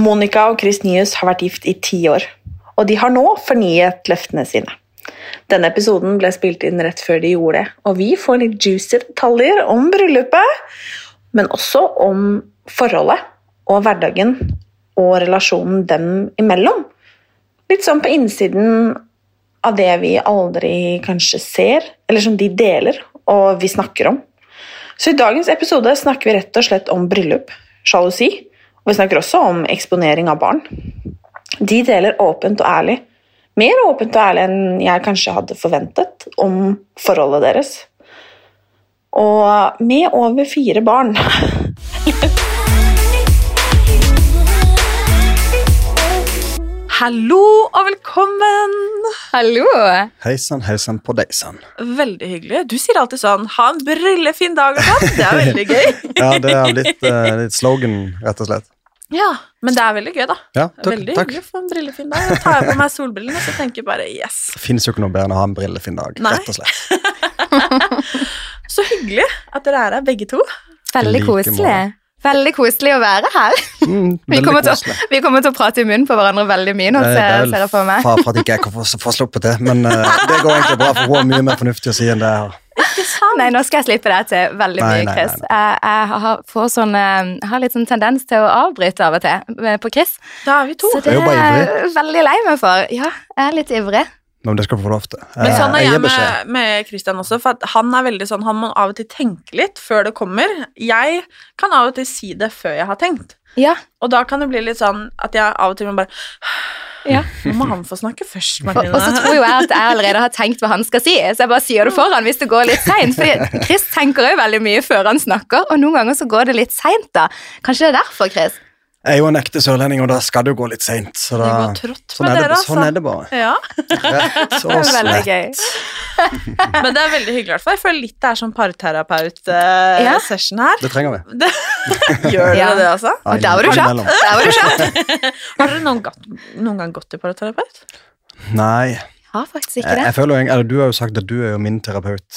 Monica og Chris Nius har vært gift i ti år, og de har nå fornyet løftene sine. Denne episoden ble spilt inn rett før de gjorde det, og vi får litt juicy detaljer om bryllupet, men også om forholdet og hverdagen og relasjonen dem imellom. Litt sånn på innsiden av det vi aldri kanskje ser, eller som de deler og vi snakker om. Så i dagens episode snakker vi rett og slett om bryllup, sjalusi, og vi snakker også om eksponering av barn. De deler åpent og ærlig, mer åpent og ærlig enn jeg kanskje hadde forventet, om forholdet deres. Og med over fire barn. Hallo og velkommen! Hallo! Heisann, heisann på deisann. Veldig hyggelig. Du sier alltid sånn 'ha en brillefin dag' og sånn. Det er veldig gøy. Ja, det er blitt uh, litt slogan, rett og slett. Ja, Men det er veldig gøy, da. Ja, takk, veldig takk. hyggelig å få en brillefin dag. Da tar jeg på meg solbrillene og så tenker jeg bare 'yes'. Det finnes jo ikke noe bedre enn å ha en brillefin dag, Nei. rett og slett. Så hyggelig at dere er her, begge to. Veldig like koselig. Veldig koselig å være her. Mm, Vi kommer, til, å- vi kommer til å prate i munnen på hverandre veldig mye nå, Eh, ser, det er ser jeg for meg. far for at ikke jeg kan få, få sluppet det, men uh, det går egentlig bra, for hun er mye mer fornuftig å si enn det har. Nei, nå skal jeg slippe deg til veldig Nei, mye, nei, Chris. nei, Jeg, jeg, har, får sånn, eh, jeg har litt sånn tendens til å avbryte av og til eh, på Chris. Da er vi to. Så det er jeg veldig lei meg for. Ja, jeg er litt ivrig. Men det skal få lov til. Men Eh, sånn er jeg jeg med, med Christian også, for at han er veldig sånn, han må av og til tenke litt før det kommer. Jeg kan av og til si det før jeg har tenkt. Ja, Og da kan det bli litt sånn at jeg av og til må bare ja. Nå må han få snakke først, Martine. og så tror jo jeg at jeg allerede har tenkt hva han skal si, så jeg bare sier det foran hvis det går litt seint. Fordi Chris tenker jo veldig mye før han snakker, og noen ganger så går det litt seint, da. Kanskje det er derfor, Chris? Jeg er jo en ekte sørlending, og da skal det jo gå litt seint. Så Det da, går trått sånn, er det, dere, altså. sånn er det bare. Ja, Rett Det og veldig slett. gøy. Men det er veldig hyggelig, i hvert fall. Jeg føler litt det er sånn Ja. parterapeut-session her. Det trenger vi. Det, gjør dere Ja. det, altså? Ja, Og der var du kjapp. Der var du kjapp. Har dere noen, gatt, noen gang gått til parterapeut? Nei, Ja, faktisk ikke det. jeg føler jo, eller du har jo sagt at du er jo min terapeut.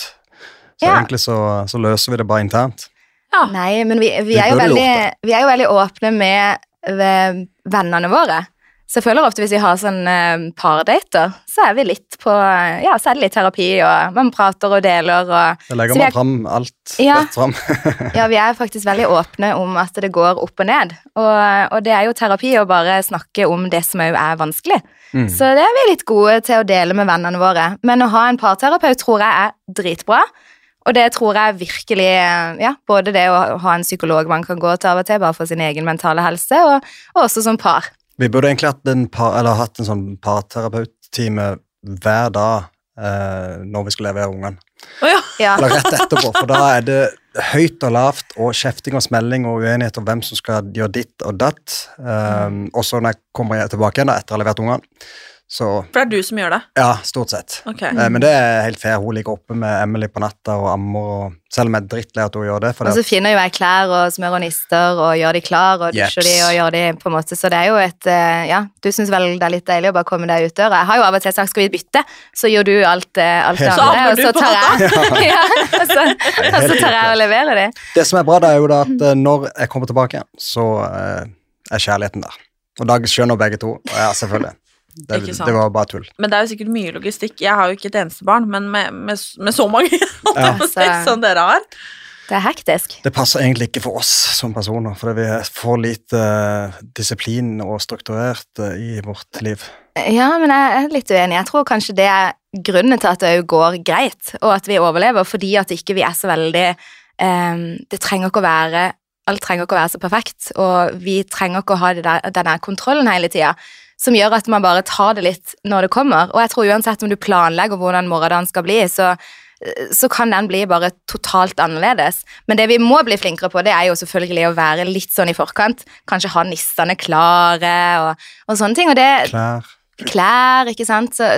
Så Ja. egentlig så, så løser vi det bare internt. Ja. Nei, men vi, vi, er jo veldig, vi er jo veldig åpne med vennene våre. Så jeg føler ofte hvis vi har sånn eh, pardater, så er vi litt på Ja, så er det litt terapi, og man prater og deler og Da legger Så vi er- fram alt Ja. rett fram. Ja, vi er faktisk veldig åpne om at det går opp og ned. Og, og det er jo terapi å bare snakke om det som òg er vanskelig. Mm. Så det er vi litt gode til å dele med vennene våre. Men å ha en parterapeut tror jeg er dritbra. Og det tror jeg virkelig Ja, både det å ha en psykolog man kan gå til av og til, bare for sin egen mentale helse, og, og også som par. Vi burde egentlig hatt en, par, eller hatt en sånn parterapeut-time hver dag eh, når vi skal levere ungene. Oh, ja. Ja. Eller rett etterpå, for da er det høyt og lavt og kjefting og smelling og uenighet om hvem som skal gjøre ditt og datt. Um, og så når jeg kommer tilbake igjen da, etter å ha levert ungene, så For det er du som gjør det? ja, stort sett. Okay. Eh, men det er helt fair. Hun ligger oppe med Emily på natta og ammer, og, selv om jeg er drittlei at hun gjør det. Og så finner jo jeg klær og smører nister og gjør de klar og dusjer de og gjør de på en måte, så det er jo et eh, Ja, du syns vel det er litt deilig å bare komme deg ut døra. Jeg har jo av og til sagt skal vi bytte, så gjør du alt, eh, alt det andre, og så tar jeg ja, og så, og så tar jeg og leverer de. Det som er bra, da er jo da at eh, når jeg kommer tilbake så eh, er kjærligheten der. Og Dag skjønner begge to. Ja, selvfølgelig. Det, Ikke sant. det var bare tull. Men det er jo sikkert mye logistikk. Jeg har jo ikke et eneste barn, men med, med, med så mange Så- som dere har. Det er hektisk. Det passer egentlig ikke for oss som personer, fordi vi er for lite eh, disiplin og strukturert eh, i vårt liv. Ja, men jeg er litt uenig. Jeg tror kanskje det er grunnen til at det òg går greit, og at vi overlever, fordi at ikke vi er så veldig um, Det trenger ikke å være Alt trenger ikke å være så perfekt, og vi trenger ikke å ha det der, denne kontrollen hele tida. Som gjør at man bare tar det litt når det kommer. Og jeg tror uansett om du planlegger hvordan morgendagen skal bli, så, så kan den bli bare totalt annerledes. Men det vi må bli flinkere på, det er jo selvfølgelig å være litt sånn i forkant. Kanskje ha nissene klare og, og sånne ting. Og det, Klær. klær, ikke sant. Så,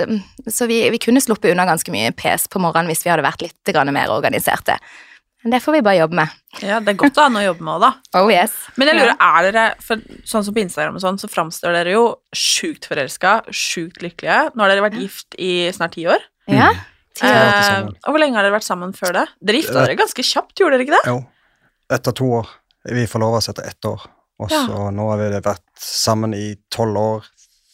så vi, vi kunne sluppet unna ganske mye pes på morgenen hvis vi hadde vært litt mer organiserte. Men det får vi bare jobbe med. Ja, det er godt å ha noe å jobbe med òg, da. Oh yes. Men jeg lurer, er dere for Sånn som på Instagram og sånn, så framstår dere jo sjukt forelska, sjukt lykkelige. Nå har dere vært gift i snart ti år. Ja. Ti år Eh, og hvor lenge har dere vært sammen før det? Dere gifta dere ganske kjapt, gjorde dere ikke det? Jo. Etter to år. Vi forlova oss etter ett år. Og Ja. så nå har vi vært sammen i tolv år.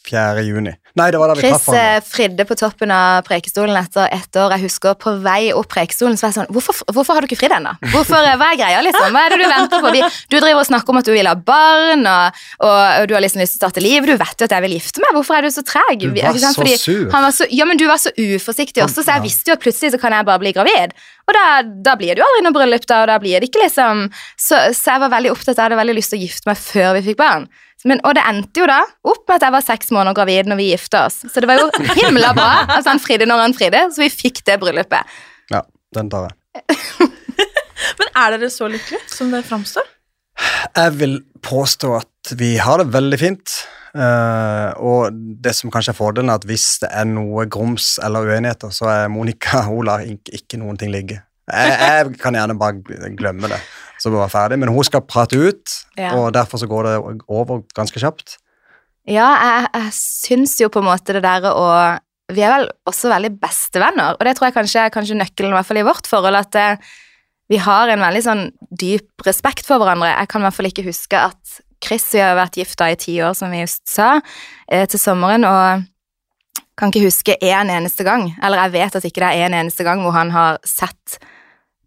4. juni. Nei, det var da vi Chris eh, fridde på toppen av prekestolen etter ett år. Jeg husker på vei opp prekestolen så var jeg sånn Hvorfor, hvorfor har du ikke fridd ennå? Hvorfor, eh, Hva er greia, liksom? Hva er det du venter på? Du driver og snakker om at du vil ha barn, og, og, og du har liksom lyst til å starte liv. Du vet jo at jeg vil gifte meg. Hvorfor er du så treg? Du var så sur. Han var så, ja, men du var så uforsiktig også, så jeg visste jo at plutselig så kan jeg bare bli gravid. Og da, da blir det jo aldri noe bryllup, da, og da blir det ikke liksom Så, så jeg var veldig opptatt Jeg hadde veldig lyst til å gifte meg før vi fikk barn. Men, og det endte jo da opp med at jeg var seks måneder gravid når vi gifta oss. Så det var jo himla bra. Altså Han fridde når han fridde, så vi fikk det bryllupet. Ja, den tar jeg. Men er dere så lykkelige som det framstår? Jeg vil påstå at vi har det veldig fint. Eh, og det som kanskje er fordelen, er at hvis det er noe grums eller uenigheter, så er Monica hun lar ikke, ikke noen ting ligge. Jeg, jeg kan gjerne bare glemme det, så vi være ferdig, men hun skal prate ut, Ja. og derfor så går det over ganske kjapt. Ja, jeg, jeg syns jo på en måte det der å Vi er vel også veldig bestevenner, og det tror jeg kanskje er nøkkelen, i hvert fall i vårt forhold, at det, vi har en veldig sånn dyp respekt for hverandre. Jeg kan i hvert fall ikke huske at Chris Vi har vært gifta i ti år, som vi just sa, eh, til sommeren, og kan ikke huske en eneste gang, eller jeg vet at ikke det er en eneste gang hvor han har sett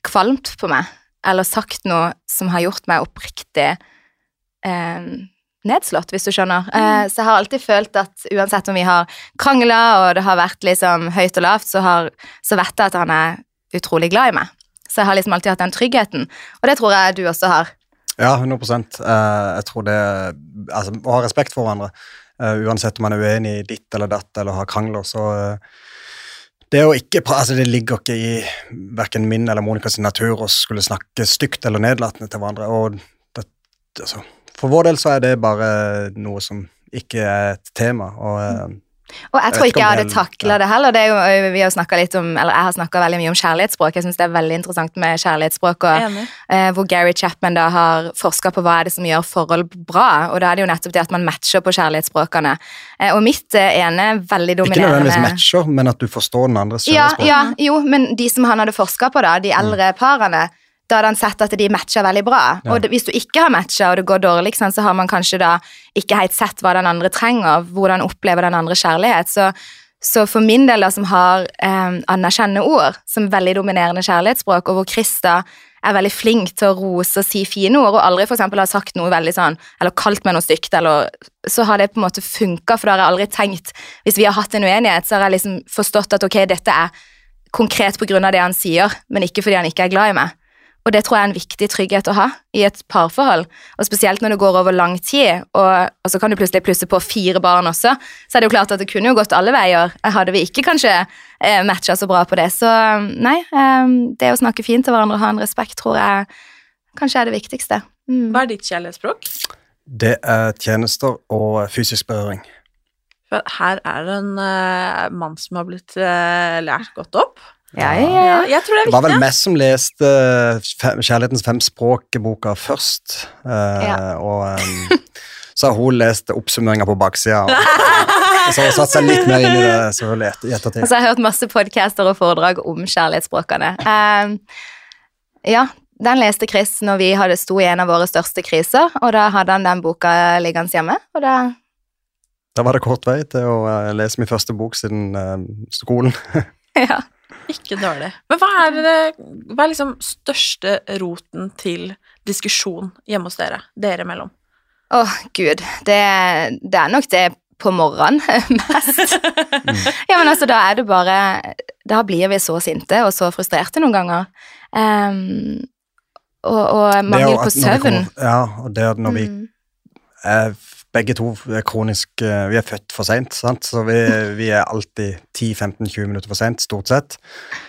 kvalmt på meg, eller sagt noe som har gjort meg oppriktig eh, nedslått, hvis du skjønner. Eh, så jeg har alltid følt at uansett om vi har krangla, og det har vært liksom høyt og lavt, så, har, så vet jeg at han er utrolig glad i meg. Så jeg har liksom alltid hatt den tryggheten, og det tror jeg du også har. Ja, 100 Eh, Jeg tror det Altså, å ha respekt for hverandre, eh, uansett om man er uenig i ditt eller datt eller har krangler, så eh, det ikke altså Det ligger ikke i verken min eller Monicas natur å skulle snakke stygt eller nedlatende til hverandre. og det, altså, For vår del så er det bare noe som ikke er et tema. og eh, Og jeg tror ikke jeg hadde det- takla det heller. Det er jo, vi har litt om, eller Jeg har snakka veldig mye om kjærlighetsspråk. Jeg syns det er veldig interessant med kjærlighetsspråk. og eh, hvor Gary Chapman da har forska på hva er det som gjør forhold bra. Og da er det jo nettopp det at man matcher på kjærlighetsspråkene. Eh, og mitt ene veldig ikke nødvendigvis matcher, men at du forstår den andres ja, kjærlighetsspråk. ja, jo, men de som han hadde forska på, da, de eldre parene, da hadde han sett at de matcha veldig bra. Ja. Og det, hvis du ikke har matcha, og det går dårlig, ikke så har man kanskje da ikke helt sett hva den andre trenger, hvordan opplever den andre kjærlighet. Så, så for min del, da, som har eh, anerkjennende ord som veldig dominerende kjærlighetsspråk, og hvor Krista er veldig flink til å rose og si fine ord, og aldri for eksempel har sagt noe veldig sånn, eller kalt meg noe stygt, eller så har det på en måte funka, for da har jeg aldri tenkt Hvis vi har hatt en uenighet, så har jeg liksom forstått at ok, dette er konkret på grunn av det han sier, men ikke fordi han ikke er glad i meg. Og det tror jeg er en viktig trygghet å ha i et parforhold, og spesielt når det går over lang tid, og, og så kan du plutselig plusse på fire barn også, så er det jo klart at det kunne jo gått alle veier. Hadde vi ikke kanskje eh, matcha så bra på det. Så nei, eh, det å snakke fint til hverandre og ha en respekt tror jeg kanskje er det viktigste. Mm. Hva er ditt kjærlighetsspråk? Det er tjenester og fysisk berøring. For her er det en uh, mann som har blitt uh, lært godt opp. Ja, ja, ja. Jeg tror det er Det var vel meg som leste fem, Kjærlighetens fem språk-boka først. Uh, Ja. Og um, så har hun lest oppsummeringa på baksida. Så har hun satt seg litt mer inn i det selvfølgelig i Og ettertid. så har jeg hørt masse podcaster og foredrag om kjærlighetsspråkene. Um, ja, den leste Chris når vi hadde sto i en av våre største kriser, og da hadde han den boka liggende hjemme, og da Da var det kort vei til å eh, lese min første bok siden uh, skolen. ja. Ikke dårlig. Men hva er, det, hva er liksom største roten til diskusjon hjemme hos dere, dere imellom? Å, gud. Det, det er nok det på morgenen mest. ja, men altså, da er det bare Da blir vi så sinte og så frustrerte noen ganger. Um, og, og mangel på søvn. kommer- Ja, og det at når vi Mm. er begge to er kronisk eh, Vi er født for seint, så vi, vi er alltid 10-15-20 minutter for seint, stort sett.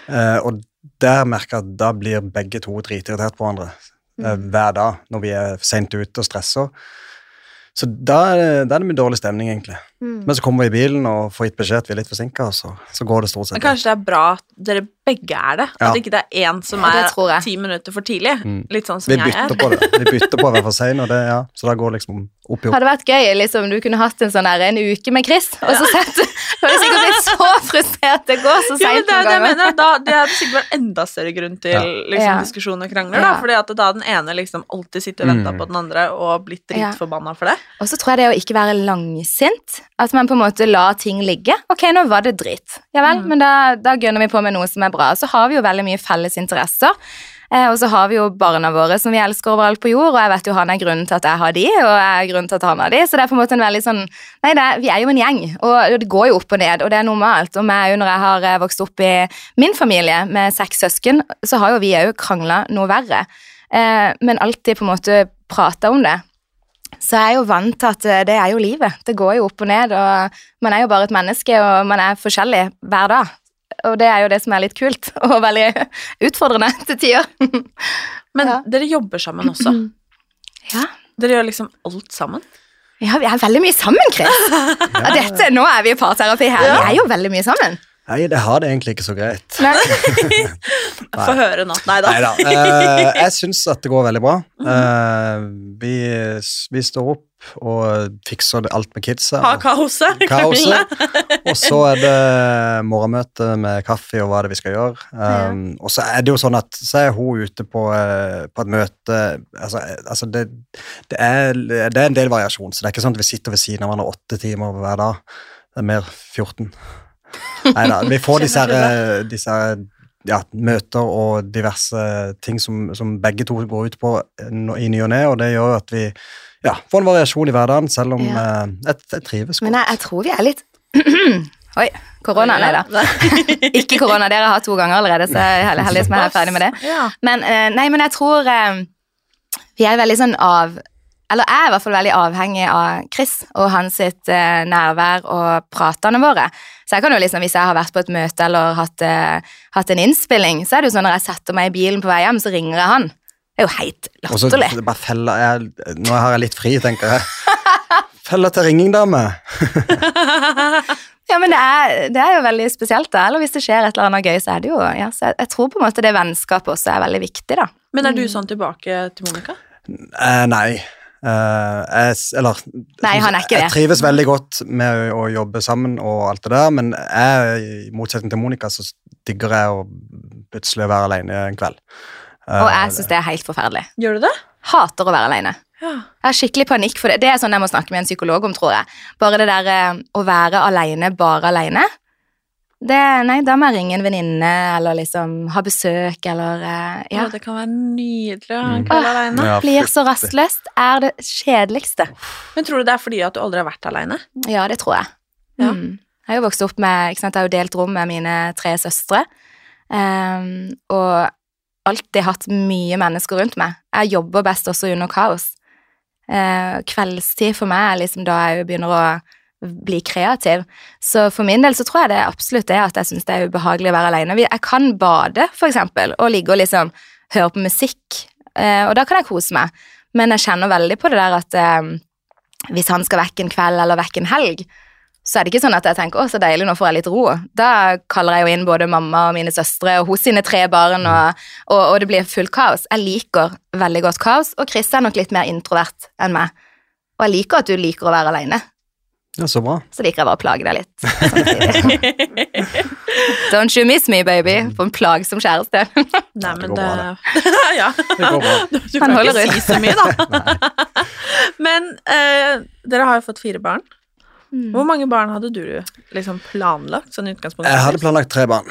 Eh, og der merker jeg at da blir begge to dritirritert på hverandre eh, Mm. hver dag når vi er seint ute og stresser. Så da, da er det mye dårlig stemning, egentlig. Mm. Men så kommer vi i bilen og får gitt beskjed at vi er litt forsinka, og så, så går det stort Men sett. kanskje det er bra at dere begge er det? Ja. At ikke det er én som Ja, er ti minutter for tidlig? Mm. Litt sånn som Vi jeg er. på det. Vi bytter på å være for sein, og det, ja. så da går liksom opp i opp. Hadde vært gøy liksom, du kunne hatt en sånn der, en uke med Chris, og så sett Du hadde sikkert blitt så frustrert. Det går så Ja, seint det noen ganger. Da, det hadde sikkert vært enda større grunn til liksom, Ja. diskusjon og krangler. Da, Ja. fordi at da den ene liksom alltid sitter og venter Mm. på den andre og blitt dritforbanna for det. Og så tror jeg det å ikke være langsint, at man på en måte lar ting ligge. Ok, nå var det dritt. Ja vel, Mm. men da, da gønner vi på med noe som er bra. Så har vi jo veldig mye felles interesser. Eh, og så har vi jo barna våre som vi elsker overalt på jord, og jeg vet jo han er grunnen til at jeg har de, og jeg er grunnen til at han har de, så det er på en måte en veldig sånn Nei, det vi er jo en gjeng, og det går jo opp og ned, og det er normalt. Og meg når jeg har eh, vokst opp i min familie med seks søsken, så har jo vi òg krangla noe verre. Eh, men alltid på en måte prata om det. Så jeg er jo vant til at eh, det er jo livet. Det går jo opp og ned, og man er jo bare et menneske, og man er forskjellig hver dag. Og det er jo det som er litt kult, og veldig utfordrende til tider. Men Ja. dere jobber sammen også. Ja. Dere gjør liksom alt sammen. ja, vi er veldig mye sammen, Chris. Ja, dette, nå er vi i parterapi her. Vi er jo veldig mye sammen. Nei, det har det egentlig ikke så greit. Nei. Få høre nå. Nei da. Nei da. Eh, jeg syns at det går veldig bra. Uh, vi, vi står opp og fikser alt med kidsa. Ha kaoset. Kaoset. Og så er det morgenmøte med kaffe og hva det er vi skal gjøre. Um, Og så er det jo sånn at så er hun ute på, eh, på et møte Altså, altså det, det, er, det er en del variasjon, så det er ikke sånn at vi sitter ved siden av hverandre åtte timer hver dag. Det er mer 14. Nei da. Vi får disse, her, eh, disse ja, møter og diverse ting som, som begge to går ut på i ny og ne, og det gjør at vi ja, får en variasjon i hverdagen, selv om Ja. eh, jeg, jeg trives godt. Men jeg, jeg tror vi er litt Oi. Korona, nei da. Ikke korona, dere har to ganger allerede, så jeg er heldig- som jeg er ferdig med det. Men, eh, nei, men jeg tror eh, vi er veldig sånn av Eller jeg er i hvert fall veldig avhengig av Chris og hans sitt eh, nærvær og pratene våre. Så jeg kan jo liksom, hvis jeg har vært på et møte eller hatt, eh, hatt en innspilling, så er det jo sånn når jeg setter meg i bilen på vei hjem, så ringer jeg han. Det er jo helt Og så latterlig. bare feller jeg Nå har jeg litt fri, tenker jeg. Feller til ringing, dame. Ja, men det er, det er jo veldig spesielt, da. Eller hvis det skjer et eller annet gøy, så er det jo ja, så jeg, jeg tror på en måte det vennskapet også er veldig viktig, da. Men er du sånn tilbake til Monica? Eh, nei. Eh, jeg, eller Nei, han er ikke Jeg det. trives veldig godt med å, jobbe sammen og alt det der, men jeg, i motsetning til Monica, så digger jeg å plutselig være alene en kveld. Eh, Og jeg syns det er helt forferdelig. Gjør du det? Hater å være alene. Ja. Jeg har skikkelig panikk for det. Det er sånn jeg må snakke med en psykolog om, tror jeg. Bare det der eh, å være alene, bare alene. Det, nei, da må jeg ringe en venninne, eller liksom ha besøk, eller eh, Ja. Å, det kan være nydelig å ha en Mm. kveld alene. Ja, Blir så rastløst. Er det kjedeligste. Men tror du det er fordi at du aldri har vært alene? Ja, det tror jeg. Ja. Mm. Jeg har jo vokst opp med ikke sant, Jeg har jo delt rom med mine tre søstre. Um, og alltid hatt mye mennesker rundt meg. Jeg jobber best også under kaos. Uh, kveldstid for meg er liksom da jeg begynner å bli kreativ. Så for min del så tror jeg det er absolutt det at jeg syns det er ubehagelig å være alene. Jeg kan bade, for eksempel, og ligge og liksom høre på musikk, eh, og da kan jeg kose meg. Men jeg kjenner veldig på det der at eh, hvis han skal vekk en kveld eller vekk en helg, så er det ikke sånn at jeg tenker 'å, så deilig, nå får jeg litt ro'. Da kaller jeg jo inn både mamma og mine søstre og hos sine tre barn, og, og, og det blir fullt kaos. Jeg liker veldig godt kaos, og Chris er nok litt mer introvert enn meg. Og jeg liker at du liker å være alene, Ja, så bra. så liker jeg bare å plage deg litt. Don't you miss me, baby, for en plagsom kjæreste. Nei, det men det, bra, Ja. Det går bra. Du du kan ikke ut. si så mye, da. Men eh, dere har jo fått fire barn. Hvor mange barn hadde du liksom planlagt? sånn utgangspunkt? Jeg hadde planlagt tre barn.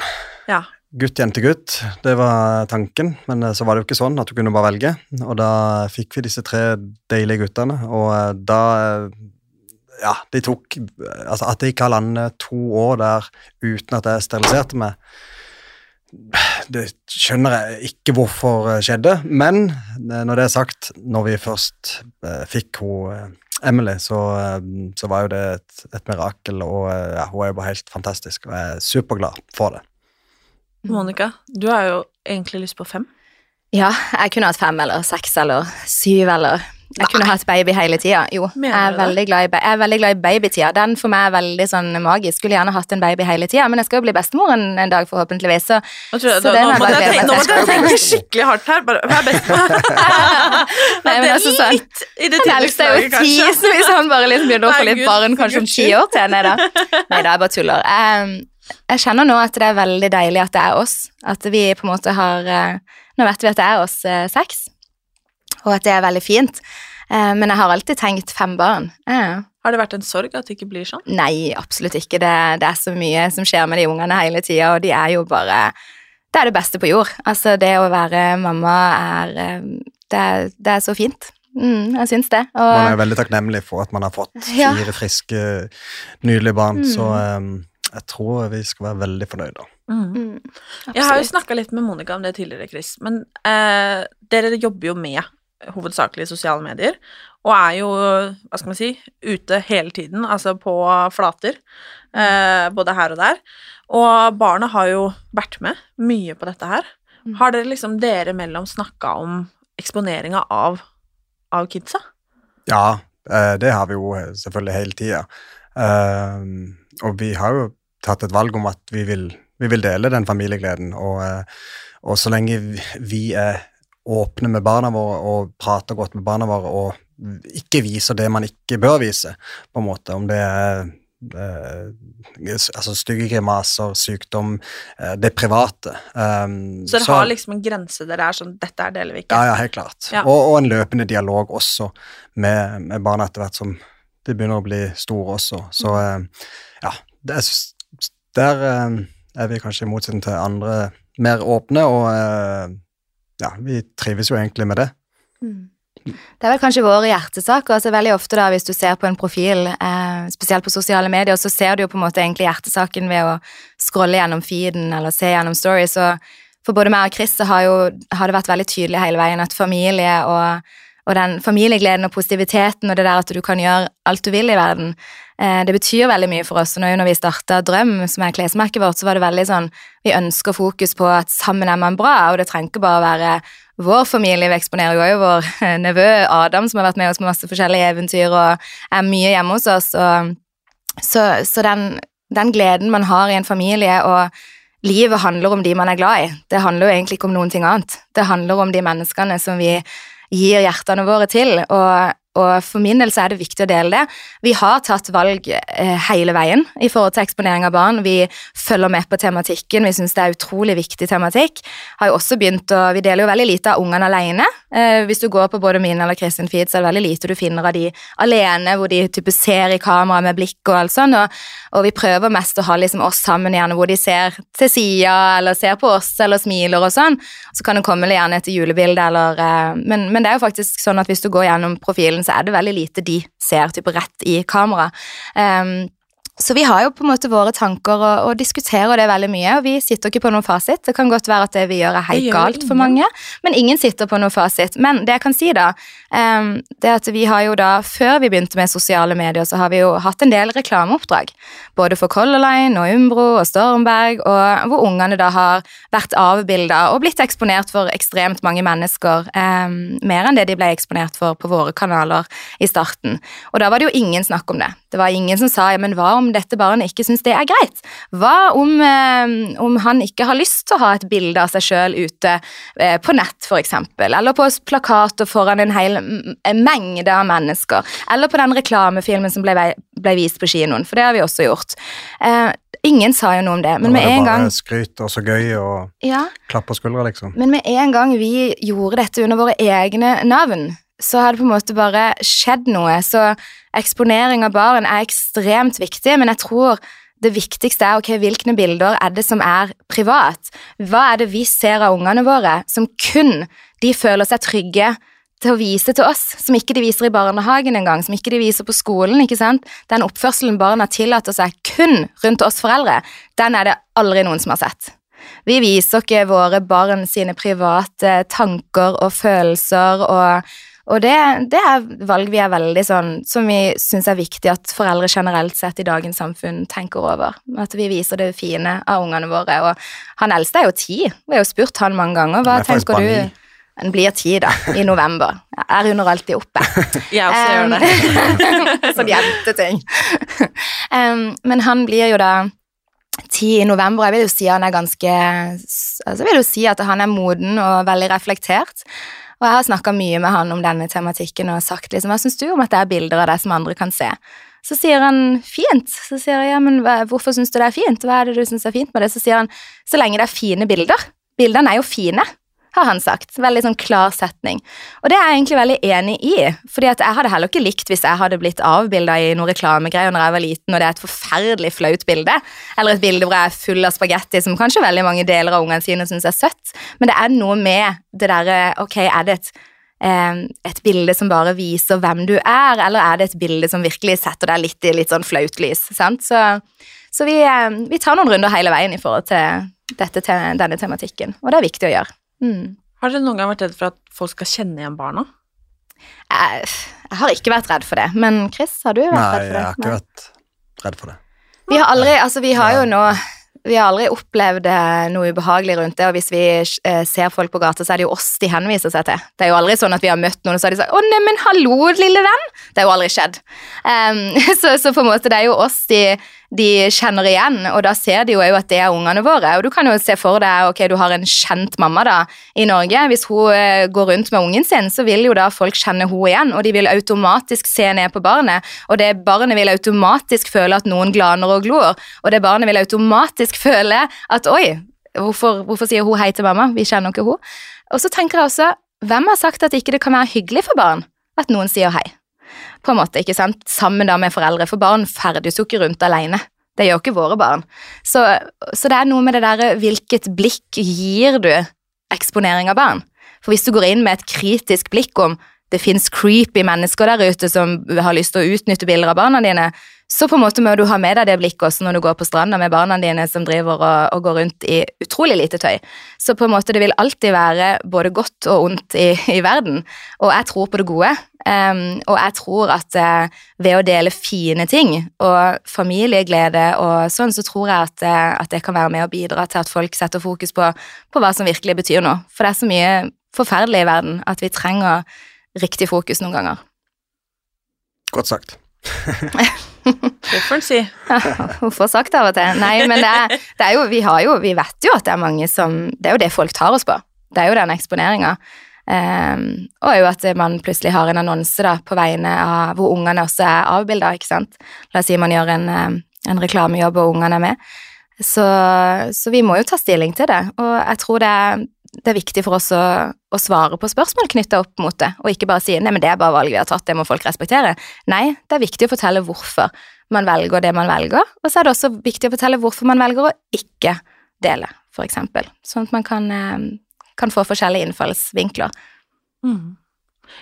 Ja. Gutt, jente, gutt. Det var tanken, men eh, så var det jo ikke sånn at du kunne bare velge. Og da fikk vi disse tre deilige guttene, og eh, da eh, Ja, de tok Altså, at det ikke har landet to år der uten at jeg steriliserte meg det skjønner jeg ikke hvorfor eh, skjedde, men eh, når det er sagt, når vi først eh, fikk hun Emily, så, så var jo det et, et mirakel, og ja, hun er jo bare helt fantastisk, og jeg er superglad for det. Monica, du har jo egentlig lyst på fem. Ja, jeg kunne hatt fem eller seks eller syv eller Jeg kunne hatt baby hele tida. Jo, jeg er, veldig glad i, jeg veldig glad i babytida. Den for meg er veldig sånn magisk. Skulle gjerne hatt en baby hele tida, men jeg skal jo bli bestemor en, en dag, forhåpentligvis. Så, jeg, så det nå må jeg tenke, nå måtte jeg tenke skikkelig hardt her. Bare, vær bestemor. Nei, men det er altså sånn- litt i det Den eldste er jo ti, så hvis han bare liksom begynner å få litt barn kanskje om ti år til Nei da. Nei da, jeg bare tuller. Jeg, jeg kjenner nå at det er veldig deilig at det er oss. At vi på en måte har eh, Nå vet vi at det er oss eh, seks, og at det er veldig fint. Eh, Men jeg har alltid tenkt fem barn. Eh, Har det vært en sorg at det ikke blir sånn? Nei, absolutt ikke. Det, det er så mye som skjer med de ungene hele tida, og de er jo bare Det er det beste på jord. Altså, det å være mamma er eh, Det, er- det er så fint. Mm, jeg syns det. Og, Man er veldig takknemlig for at man har fått Ja. fire friske, nydelige barn, Mm. så um, jeg tror vi skal være veldig fornøyde. Mm. Mm, Jeg har jo snakka litt med Monica om det tidligere, Chris, men eh, dere jobber jo med hovedsakelig sosiale medier, og er jo, hva skal man si, ute hele tiden, altså på flater, eh, både her og der. Og barna har jo vært med mye på dette her. Mm. Har dere liksom dere mellom snakka om eksponeringa av, av kidsa? Ja, eh, det har vi jo selvfølgelig hele tida. og vi har jo tatt et valg om at vi vil, vi vil dele den familiegleden. Og, eh, og så lenge vi- vi er åpne med barna våre og prate godt med barna våre og ikke vise det man ikke bør vise, på en måte, om det er eh, altså stygge grimaser, sykdom, eh, det private. Um, Så dere har liksom en grense dere er sånn Dette her deler vi ikke. ja, ja, helt klart. Ja. Og, og en løpende dialog også med, med barna etter hvert som de begynner å bli store også. Så Mm. eh, ja, er, der eh, er vi kanskje i motsetning til andre mer åpne, og eh, ja, vi trives jo egentlig med det. Mm. Det er vel kanskje våre hjertesaker. altså Veldig ofte da, Hvis du ser på en profil, eh, spesielt på sosiale medier, så ser du jo på en måte egentlig hjertesaken ved å scrolle gjennom feeden eller se gjennom stories. Og for både meg og Chris har, jo, har det vært veldig tydelig hele veien at familie og, og den familiegleden og positiviteten og det der at du kan gjøre alt du vil i verden, det betyr veldig mye for oss. Og når vi starta Drøm, som er klesmerket vårt, så var det veldig sånn Vi ønsker fokus på at sammen er man bra, og det trenger ikke bare være vår familie. Vi eksponerer jo også vår eh, nevø Adam, som har vært med oss på masse forskjellige eventyr og er mye hjemme hos oss. Så så den, den gleden man har i en familie, og livet handler om de man er glad i. Det handler jo egentlig ikke om noen ting annet. Det handler om de menneskene som vi gir hjertene våre til. og og for min del så er det viktig å dele det. Vi har tatt valg eh, hele veien i forhold til eksponering av barn. Vi følger med på tematikken, vi syns det er utrolig viktig tematikk. Har jo også begynt å, Vi deler jo veldig lite av ungene alene. Eh, hvis du går på både min eller Kristin feed, så er det veldig lite du finner av de alene, hvor de type ser i kamera med blikk og alt sånn. Og, og vi prøver mest å ha liksom oss sammen gjerne, hvor de ser til sida, eller ser på oss, eller smiler og sånn. Så kan det komme gjerne et julebilde, eller eh, men, men det er jo faktisk sånn at hvis du går gjennom profilen, så er det veldig lite de ser type rett i kamera. Ehm, så vi har jo på en måte våre tanker og, og diskuterer det veldig mye, og vi sitter ikke på noen fasit. Det kan godt være at det vi gjør er helt galt for mange, men ingen sitter på noen fasit. Men det jeg kan si da, um, det at vi har jo da, før vi begynte med sosiale medier, så har vi jo hatt en del reklameoppdrag. Både for Color Line og Umbro og Stormberg, og hvor ungene da har vært avbilda og blitt eksponert for ekstremt mange mennesker. Um, mer enn det de ble eksponert for på våre kanaler i starten. Og da var det jo ingen snakk om det. Det var ingen som sa ja, men hva om dette barnet ikke syns det er greit? Hva om, eh, om han ikke har lyst til å ha et bilde av seg sjøl ute eh, på nett, f.eks., eller på plakater foran en hel en mengde av mennesker, eller på den reklamefilmen som ble, ble vist på kinoen, for det har vi også gjort. Eh, ingen sa jo noe om det, men med en gang skryt og så gøy og ja, klapp på skuldra, liksom. men med en gang vi gjorde dette under våre egne navn, så har det på en måte bare skjedd noe. Så eksponering av barn er ekstremt viktig, men jeg tror det viktigste er ok, hvilke bilder er det som er privat. Hva er det vi ser av ungene våre som kun de føler seg trygge til å vise til oss, som ikke de viser i barnehagen engang, som ikke de viser på skolen. ikke sant? Den oppførselen barna tillater seg kun rundt oss foreldre, den er det aldri noen som har sett. Vi viser ikke våre barn sine private tanker og følelser, og, og det, det, er valg vi er veldig sånn som vi syns er viktig at foreldre generelt sett i dagens samfunn tenker over. At vi viser det fine av ungene våre. Og han eldste er jo ti, Vi har jo spurt han mange ganger. Hva tenker du? Den blir ti, da, i november. Jeg er under alltid oppe. Jeg også gjør det. sånn jenteting. um, men han blir jo da ti i november. Jeg vil jo si han er ganske altså Jeg vil jo si at han er moden og veldig reflektert. Og jeg har snakka mye med han om denne tematikken og sagt liksom, hva syns du om at det er bilder av deg som andre kan se? Så sier han fint. Så sier jeg ja, men hvorfor syns du det er fint? Hva er det du syns er fint med det? Så sier han så lenge det er fine bilder. Bildene er jo fine har han sagt. Veldig sånn klar setning. Og det er jeg egentlig veldig enig i, fordi at jeg hadde heller ikke likt hvis jeg hadde blitt avbilda i noen reklamegreier når jeg var liten, og det er et forferdelig flaut bilde, eller et bilde hvor jeg er full av spagetti, som kanskje veldig mange deler av ungene sine syns er søtt, men det er noe med det derre Ok, er det et eh, et bilde som bare viser hvem du er, eller er det et bilde som virkelig setter deg litt i litt sånn flaut lys? sant? Så, så vi, eh, vi, tar noen runder hele veien i forhold til dette, denne tematikken, og det er viktig å gjøre. Mm. Har dere noen gang vært redd for at folk skal kjenne igjen barna? Jeg, jeg, har ikke vært redd for det, men Chris, har du vært Nei, redd for det? Nei, jeg har ikke vært redd for det. Vi har aldri, altså vi har jo nå vi har aldri opplevd eh, noe ubehagelig rundt det, og hvis vi eh, ser folk på gata, så er det jo oss de henviser seg til. Det er jo aldri sånn at vi har møtt noen og så har de sagt 'Å, neimen, hallo, lille venn'. Det har jo aldri skjedd. Um, så, så, på en måte, det er jo oss de, de, kjenner igjen, og da ser de jo at det er ungene våre. Og du kan jo se for deg ok, du har en kjent mamma da i Norge. Hvis hun uh, går rundt med ungen sin, så vil jo da folk kjenne henne igjen, og de vil automatisk se ned på barnet, og det barnet vil automatisk føle at noen glaner og glor, og det barnet vil automatisk føle at oi, hvorfor, hvorfor sier hun hei til mamma? Vi kjenner ikke hun. Og så tenker jeg også, hvem har sagt at ikke det kan være hyggelig for barn at noen sier hei? På en måte, ikke sant? Sammen da med foreldre, for barn ferdes jo ikke rundt alene. Det gjør ikke våre barn. Så, så det er noe med det derre hvilket blikk gir du eksponering av barn? For hvis du går inn med et kritisk blikk om det fins creepy mennesker der ute som har lyst til å utnytte bilder av barna dine, så på en måte må du ha med deg det blikket også når du går på stranda med barna dine som driver og, og, går rundt i utrolig lite tøy. Så på en måte det vil alltid være både godt og ondt i, i verden, og jeg tror på det gode. Um, og jeg tror at uh, ved å dele fine ting og familieglede og sånn, så tror jeg at, uh, at, det kan være med å bidra til at folk setter fokus på, på hva som virkelig betyr noe. For det er så mye forferdelig i verden at vi trenger riktig fokus noen ganger. Godt sagt. Hvorfor si? Hun får sagt det av og til. Nei, men det er, det er jo, vi har jo, vi vet jo at det er mange som Det er jo det folk tar oss på. Det er jo den eksponeringa. Um, og jo at man plutselig har en annonse da, på vegne av hvor ungene også er avbilda, ikke sant. La oss si man gjør en, en reklamejobb og ungene er med. Så, så, vi må jo ta stilling til det, og jeg tror det er, det er viktig for oss å, å svare på spørsmål knytta opp mot det, og ikke bare si nei, men det er bare valg vi har tatt, det må folk respektere. Nei, det er viktig å fortelle hvorfor man velger det man velger, og så er det også viktig å fortelle hvorfor man velger å ikke dele, for eksempel, sånn at man kan, eh, kan få forskjellige innfallsvinkler. Mm.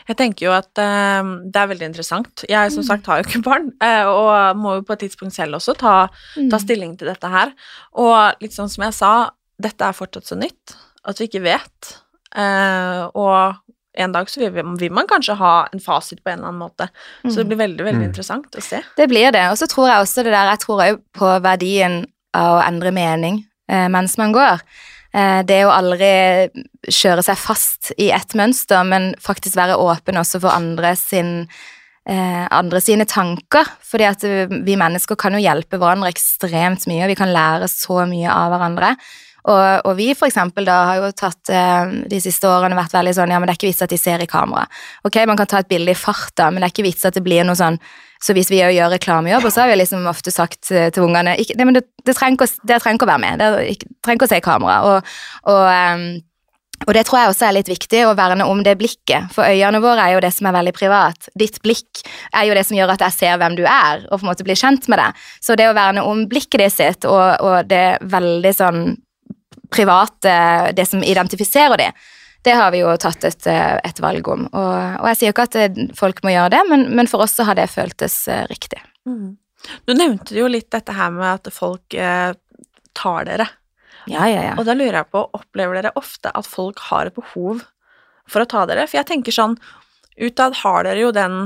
Jeg tenker jo at uh, det er veldig interessant. Jeg som mm. sagt har jo ikke barn, uh, og må jo på et tidspunkt selv også ta, ta, mm. stilling til dette her. Og litt sånn som jeg sa, dette er fortsatt så nytt at vi ikke vet. Uh, og en dag så vil, vil, man kanskje ha en fasit på en eller annen måte. Så det mm. blir veldig, veldig mm. interessant å se. Det blir det. Og så tror jeg også det der Jeg tror òg på verdien av å endre mening eh, mens man går. Eh, det å aldri kjøre seg fast i ett mønster, men faktisk være åpen også for andre sin eh, andre sine tanker. Fordi at vi mennesker kan jo hjelpe hverandre ekstremt mye, og vi kan lære så mye av hverandre. Og, og, vi for eksempel da har jo tatt eh, de siste årene vært veldig sånn ja, men det er ikke vits at de ser i kamera. Ok, man kan ta et bilde i farta, men det er ikke vits at det blir noe sånn så hvis vi gjør reklamejobb, så har vi liksom ofte sagt til ungene ikke, det, det, trenger ikke, det trenger ikke å være med, det trenger ikke å se i kamera. Og, og um, Og det tror jeg også er litt viktig, å verne om det blikket. For øynene våre er jo det som er veldig privat. Ditt blikk er jo det som gjør at jeg ser hvem du er, og på en måte blir kjent med deg. Så det å verne om blikket ditt og, og det veldig sånn private, det som identifiserer de, det har vi jo tatt et, et valg om. Og, og, jeg sier jo ikke at folk må gjøre det, men, men, for oss så har det føltes uh, riktig. Mm. Du nevnte jo litt dette her med at folk eh, tar dere. Ja, ja, ja. Og da lurer jeg på, opplever dere ofte at folk har et behov for å ta dere? For jeg tenker sånn, utad har dere jo den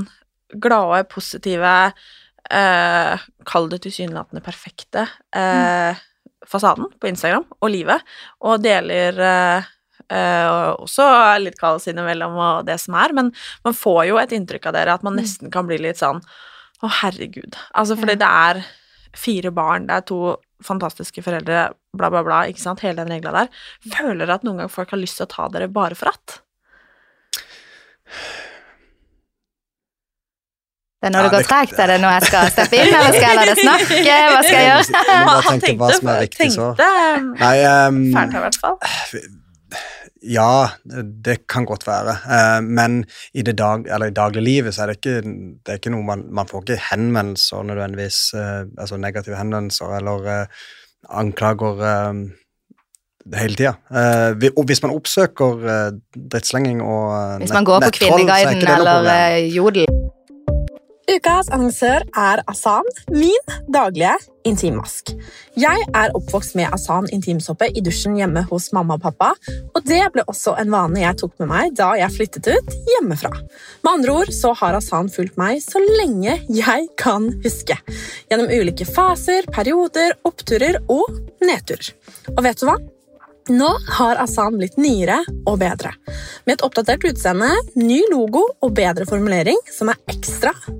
glade, positive, eh, kall det tilsynelatende perfekte eh, mm. Fasaden på Instagram og livet, og deler eh, Uh, også litt kaos innimellom og det som er, men man får jo et inntrykk av dere at man mm. nesten kan bli litt sånn Å, herregud. Altså fordi det er fire barn, det er to fantastiske foreldre, bla, bla, bla, ikke sant, hele den regla der. Føler dere at noen gang folk har lyst til å ta dere bare for at? Det er når det går tregt, er det nå jeg skal steppe inn, eller skal jeg la det snakke? Hva skal jeg gjøre? Han tenke hva som er riktig, så. Nei, um, i hvert fall. Ja, det kan godt være. Uh, men i det dag, eller i dagliglivet så er det ikke, det er ikke noe man, man får ikke henvendelser nødvendigvis, uh, altså negative henvendelser eller uh, anklager hele tida. hvis man oppsøker drittslenging og Hvis man går på Kvinneguiden eller Jodel Ukas annonsør er Asan, min daglige intimmask. Jeg er oppvokst med Asan intimsåpe i dusjen hjemme hos mamma og pappa, og det ble også en vane jeg tok med meg da jeg flyttet ut hjemmefra. Med andre ord så har Asan fulgt meg så lenge jeg kan huske. Gjennom ulike faser, perioder, oppturer og nedturer. Og vet du hva? Nå har Asan blitt nyere og bedre. Med et oppdatert utseende, ny logo og bedre formulering som er ekstra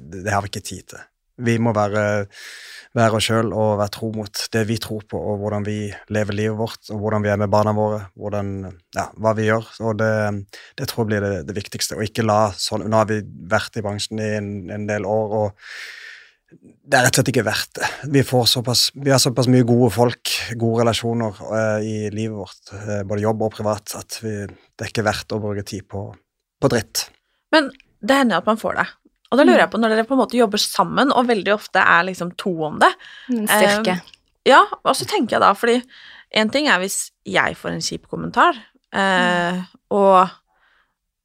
Det har vi ikke tid til. Vi må være, være oss sjøl og være tro mot det vi tror på, og hvordan vi lever livet vårt, og hvordan vi er med barna våre, hvordan, ja, hva vi gjør. Og det, det tror jeg blir det, det, viktigste. Og ikke la sånn Nå har vi vært i bransjen i en, en del år, og det er rett og slett ikke verdt det. Vi, såpass, vi har såpass mye gode folk, gode relasjoner uh, i livet vårt, uh, både jobb og privat, at vi, det er ikke verdt å bruke tid på, på dritt. Men det hender at man får det. Og da lurer jeg på, når dere på en måte jobber sammen, og veldig ofte er liksom to om det En styrke. Eh, ja, og så tenker jeg da, fordi en ting er hvis jeg får en kjip kommentar, mm. og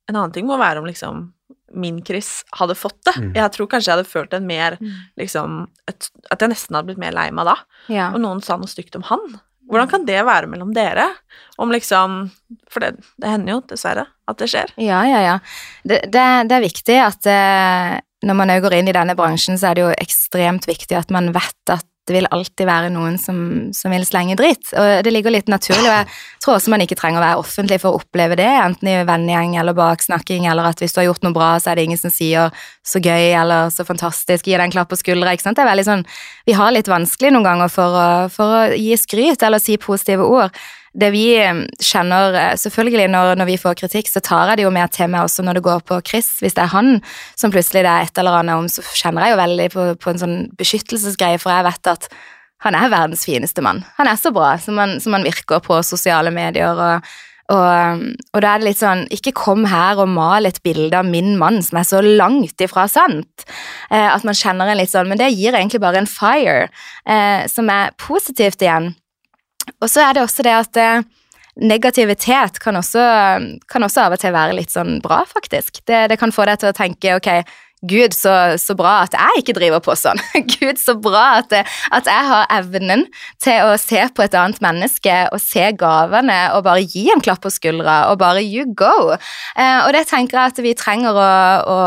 en annen ting må være om liksom min Chris hadde fått det. Mm. Jeg tror kanskje jeg hadde følt en mer mm. liksom et, At jeg nesten hadde blitt mer lei meg da. Ja. Og noen sa noe stygt om han. Hvordan kan det være mellom dere? Om liksom For det, det hender jo dessverre at det skjer. Ja, ja, ja. Det, det, det er viktig at eh, når man òg går inn i denne bransjen, så er det jo ekstremt viktig at man vet at det vil alltid være noen som, som, vil slenge dritt. Og det ligger litt naturlig, og jeg tror også man ikke trenger å være offentlig for å oppleve det, enten i vennegjeng eller baksnakking, eller at hvis du har gjort noe bra, så er det ingen som sier 'så gøy' eller 'så fantastisk', gi deg en klapp på skuldra, ikke sant. Det er veldig sånn Vi har litt vanskelig noen ganger for å, for å gi skryt eller si positive ord det vi eh, kjenner eh, Selvfølgelig, når, når, vi får kritikk, så tar jeg det jo mer til meg også når det går på Chris. Hvis det er han som plutselig det er et eller annet om, så kjenner jeg jo veldig på, på en sånn beskyttelsesgreie, for jeg vet at han er verdens fineste mann. Han er så bra som han, som han virker på sosiale medier. og, og, og da er det litt sånn Ikke kom her og mal et bilde av min mann som er så langt ifra sant. Eh, at man kjenner en litt sånn Men det gir egentlig bare en fire eh, som er positivt igjen. Og så er det også det at eh, negativitet kan også, kan også, av og til være litt sånn bra, faktisk. Det, det kan få deg til å tenke ok, Gud, så, så, bra at jeg ikke driver på sånn. Gud, så bra at, at, jeg har evnen til å se på et annet menneske og se gavene og bare gi en klapp på skuldra og bare you go. Eh, og det tenker jeg at vi trenger å, å,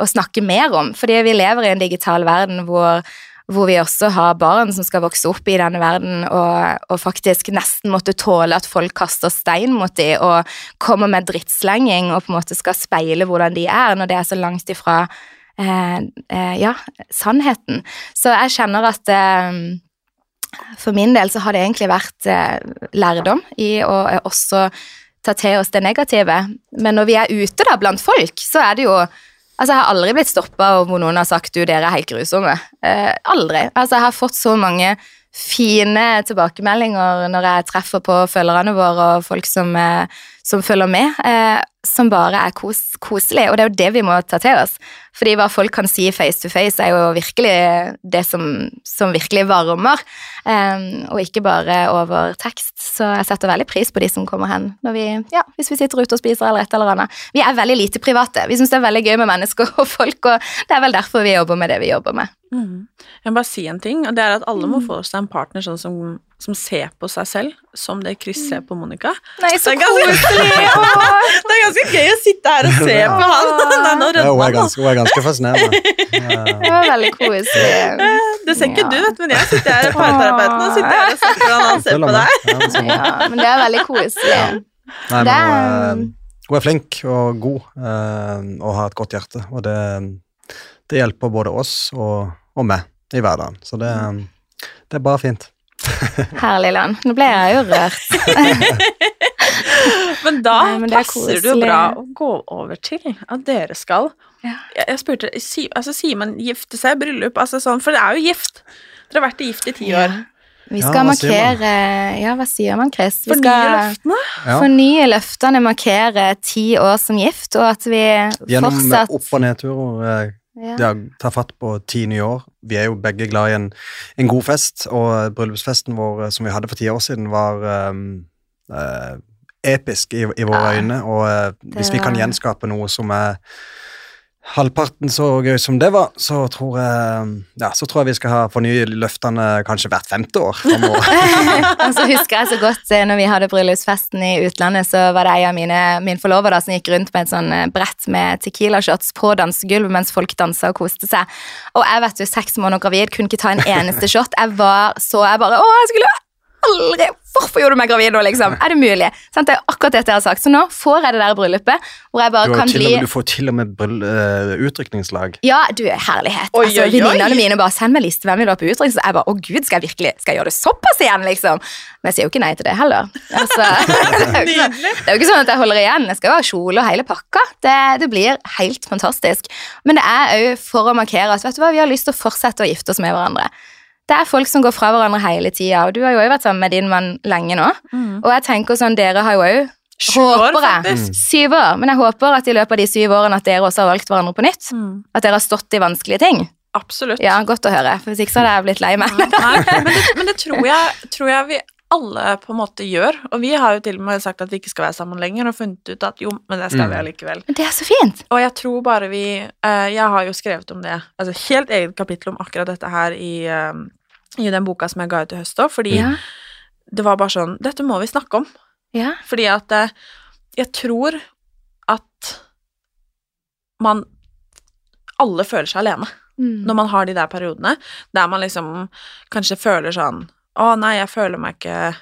å snakke mer om, fordi vi lever i en digital verden hvor hvor vi også har barn som skal vokse opp i denne verden og, og faktisk nesten måtte tåle at folk kaster stein mot dem og kommer med drittslenging og på en måte skal speile hvordan de er, når det er så langt ifra eh, eh, ja, sannheten. Så jeg kjenner at eh, for min del så har det egentlig vært eh, lærdom i å eh, også ta til oss det negative. Men når vi er ute da blant folk, så er det jo Altså, jeg har aldri blitt stoppa hvor noen har sagt du, dere er helt grusomme. Eh, aldri. Altså, jeg har fått så mange fine tilbakemeldinger når jeg treffer på følgerne våre og folk som, eh, som følger med, eh, som bare er kos, koselig. Og det er jo det vi må ta til oss. Fordi hva folk kan si face to face, er jo virkelig det som, som virkelig varmer, eh, og ikke bare over tekst. Så jeg setter veldig pris på de som kommer hen når vi, ja, hvis vi sitter ute og spiser eller et eller annet. Vi er veldig lite private. Vi syns det er veldig gøy med mennesker og folk, og det er vel derfor vi jobber med det vi jobber med. Mm. Jeg må bare si en ting, og det er at alle må få seg en partner sånn som, som ser på seg selv som det Chris ser på Monica. Nei, så det, er ganske, det er ganske gøy å sitte her og se på han. Nei, nå Ja, hun er ganske, hun er ganske fascinerende. Det var veldig koselig. Det ser ikke Ja. du, vet men jeg sitter her, parterapeuten, og sitter her og ser hvordan han ser på deg. Ja, men så bra. Ja, men det er veldig koselig. Nei, men hun, er- er, hun er flink og god eh, og har et godt hjerte, og det, det hjelper både oss og, og meg i hverdagen. Så det, det er bare fint. Herlig land. Nå ble jeg jo rørt. Men da Nei, men er passer det jo bra å gå over til at dere skal Ja. jeg, jeg spurte, si, altså, sier man gifte seg, bryllup, altså sånn, for det er jo gift. Dere har vært gift i ti år. Vi skal ja, markere Ja, hva sier man, Chris? Vi Fornye skal løftene. Ja. fornye løftene, markere ti år som gift, og at vi Gjennom fortsatt opp- og nedturer. Ja. Ja, ta fatt på ti nye år. Vi er jo begge glad i en, en god fest, og bryllupsfesten vår eh, som vi hadde for ti år siden, var um, uh, episk i, i våre Ja. øyne. Og uh, hvis vi kan gjenskape noe som er halvparten så gøy som det var, så tror jeg ja, så tror jeg vi skal ha fornye løftene kanskje hvert femte år. Og så husker jeg så godt eh, når vi hadde bryllupsfesten i utlandet, så var det ei av mine min forlovede som gikk rundt med et sånn eh, brett med tequila-shots på dansegulvet mens folk dansa og koste seg. Og jeg vet du, seks måneder gravid, kunne ikke ta en eneste shot. Jeg var så Jeg bare Å, jeg skulle aldri Hvorfor gjorde du meg gravid nå, liksom? Er det mulig? Sånn, Det er akkurat dette jeg har sagt. Så nå får jeg det der bryllupet hvor jeg bare kan bli med, du får til og med eh, utdrikningslag. ja, du er herlighet. Oi, altså. Venninnene mine bare send meg liste hvem vil du ha på utdrikning. Så jeg bare å gud, skal jeg virkelig skal jeg gjøre det såpass igjen, liksom? Men jeg sier jo ikke nei til det heller. Altså, det, er jo ikke, sånn- det er jo ikke sånn at jeg holder igjen. Jeg skal jo ha kjole og hele pakka. Det, det blir helt fantastisk. Men det er òg for å markere at vet du hva, vi har lyst til å fortsette å gifte oss med hverandre. Det er folk som går fra hverandre hele tida, og du har jo òg vært sammen med din mann lenge nå. Og jeg tenker sånn, dere har jo òg Håper jeg. Syv år. Men jeg håper at i løpet av de syv årene at dere også har valgt hverandre på nytt. Mm. At dere har stått i vanskelige ting. Absolutt. Ja, godt å høre. For hvis ikke så hadde jeg blitt lei meg. Nei, men det, men det tror, jeg, tror jeg vi alle på en måte gjør. Og vi har jo til og med sagt at vi ikke skal være sammen lenger, og funnet ut at jo, men det skal Mm. vi allikevel. Men det er så fint. Og jeg tror bare vi eh, Jeg har jo skrevet om det, altså helt eget kapittel om akkurat dette her i, eh, i den boka som jeg ga ut i høst òg, fordi Ja. det var bare sånn Dette må vi snakke om. Ja. Fordi at eh, jeg tror at man Alle føler seg alene Mm. når man har de der periodene der man liksom kanskje føler sånn Å, nei, jeg føler meg ikke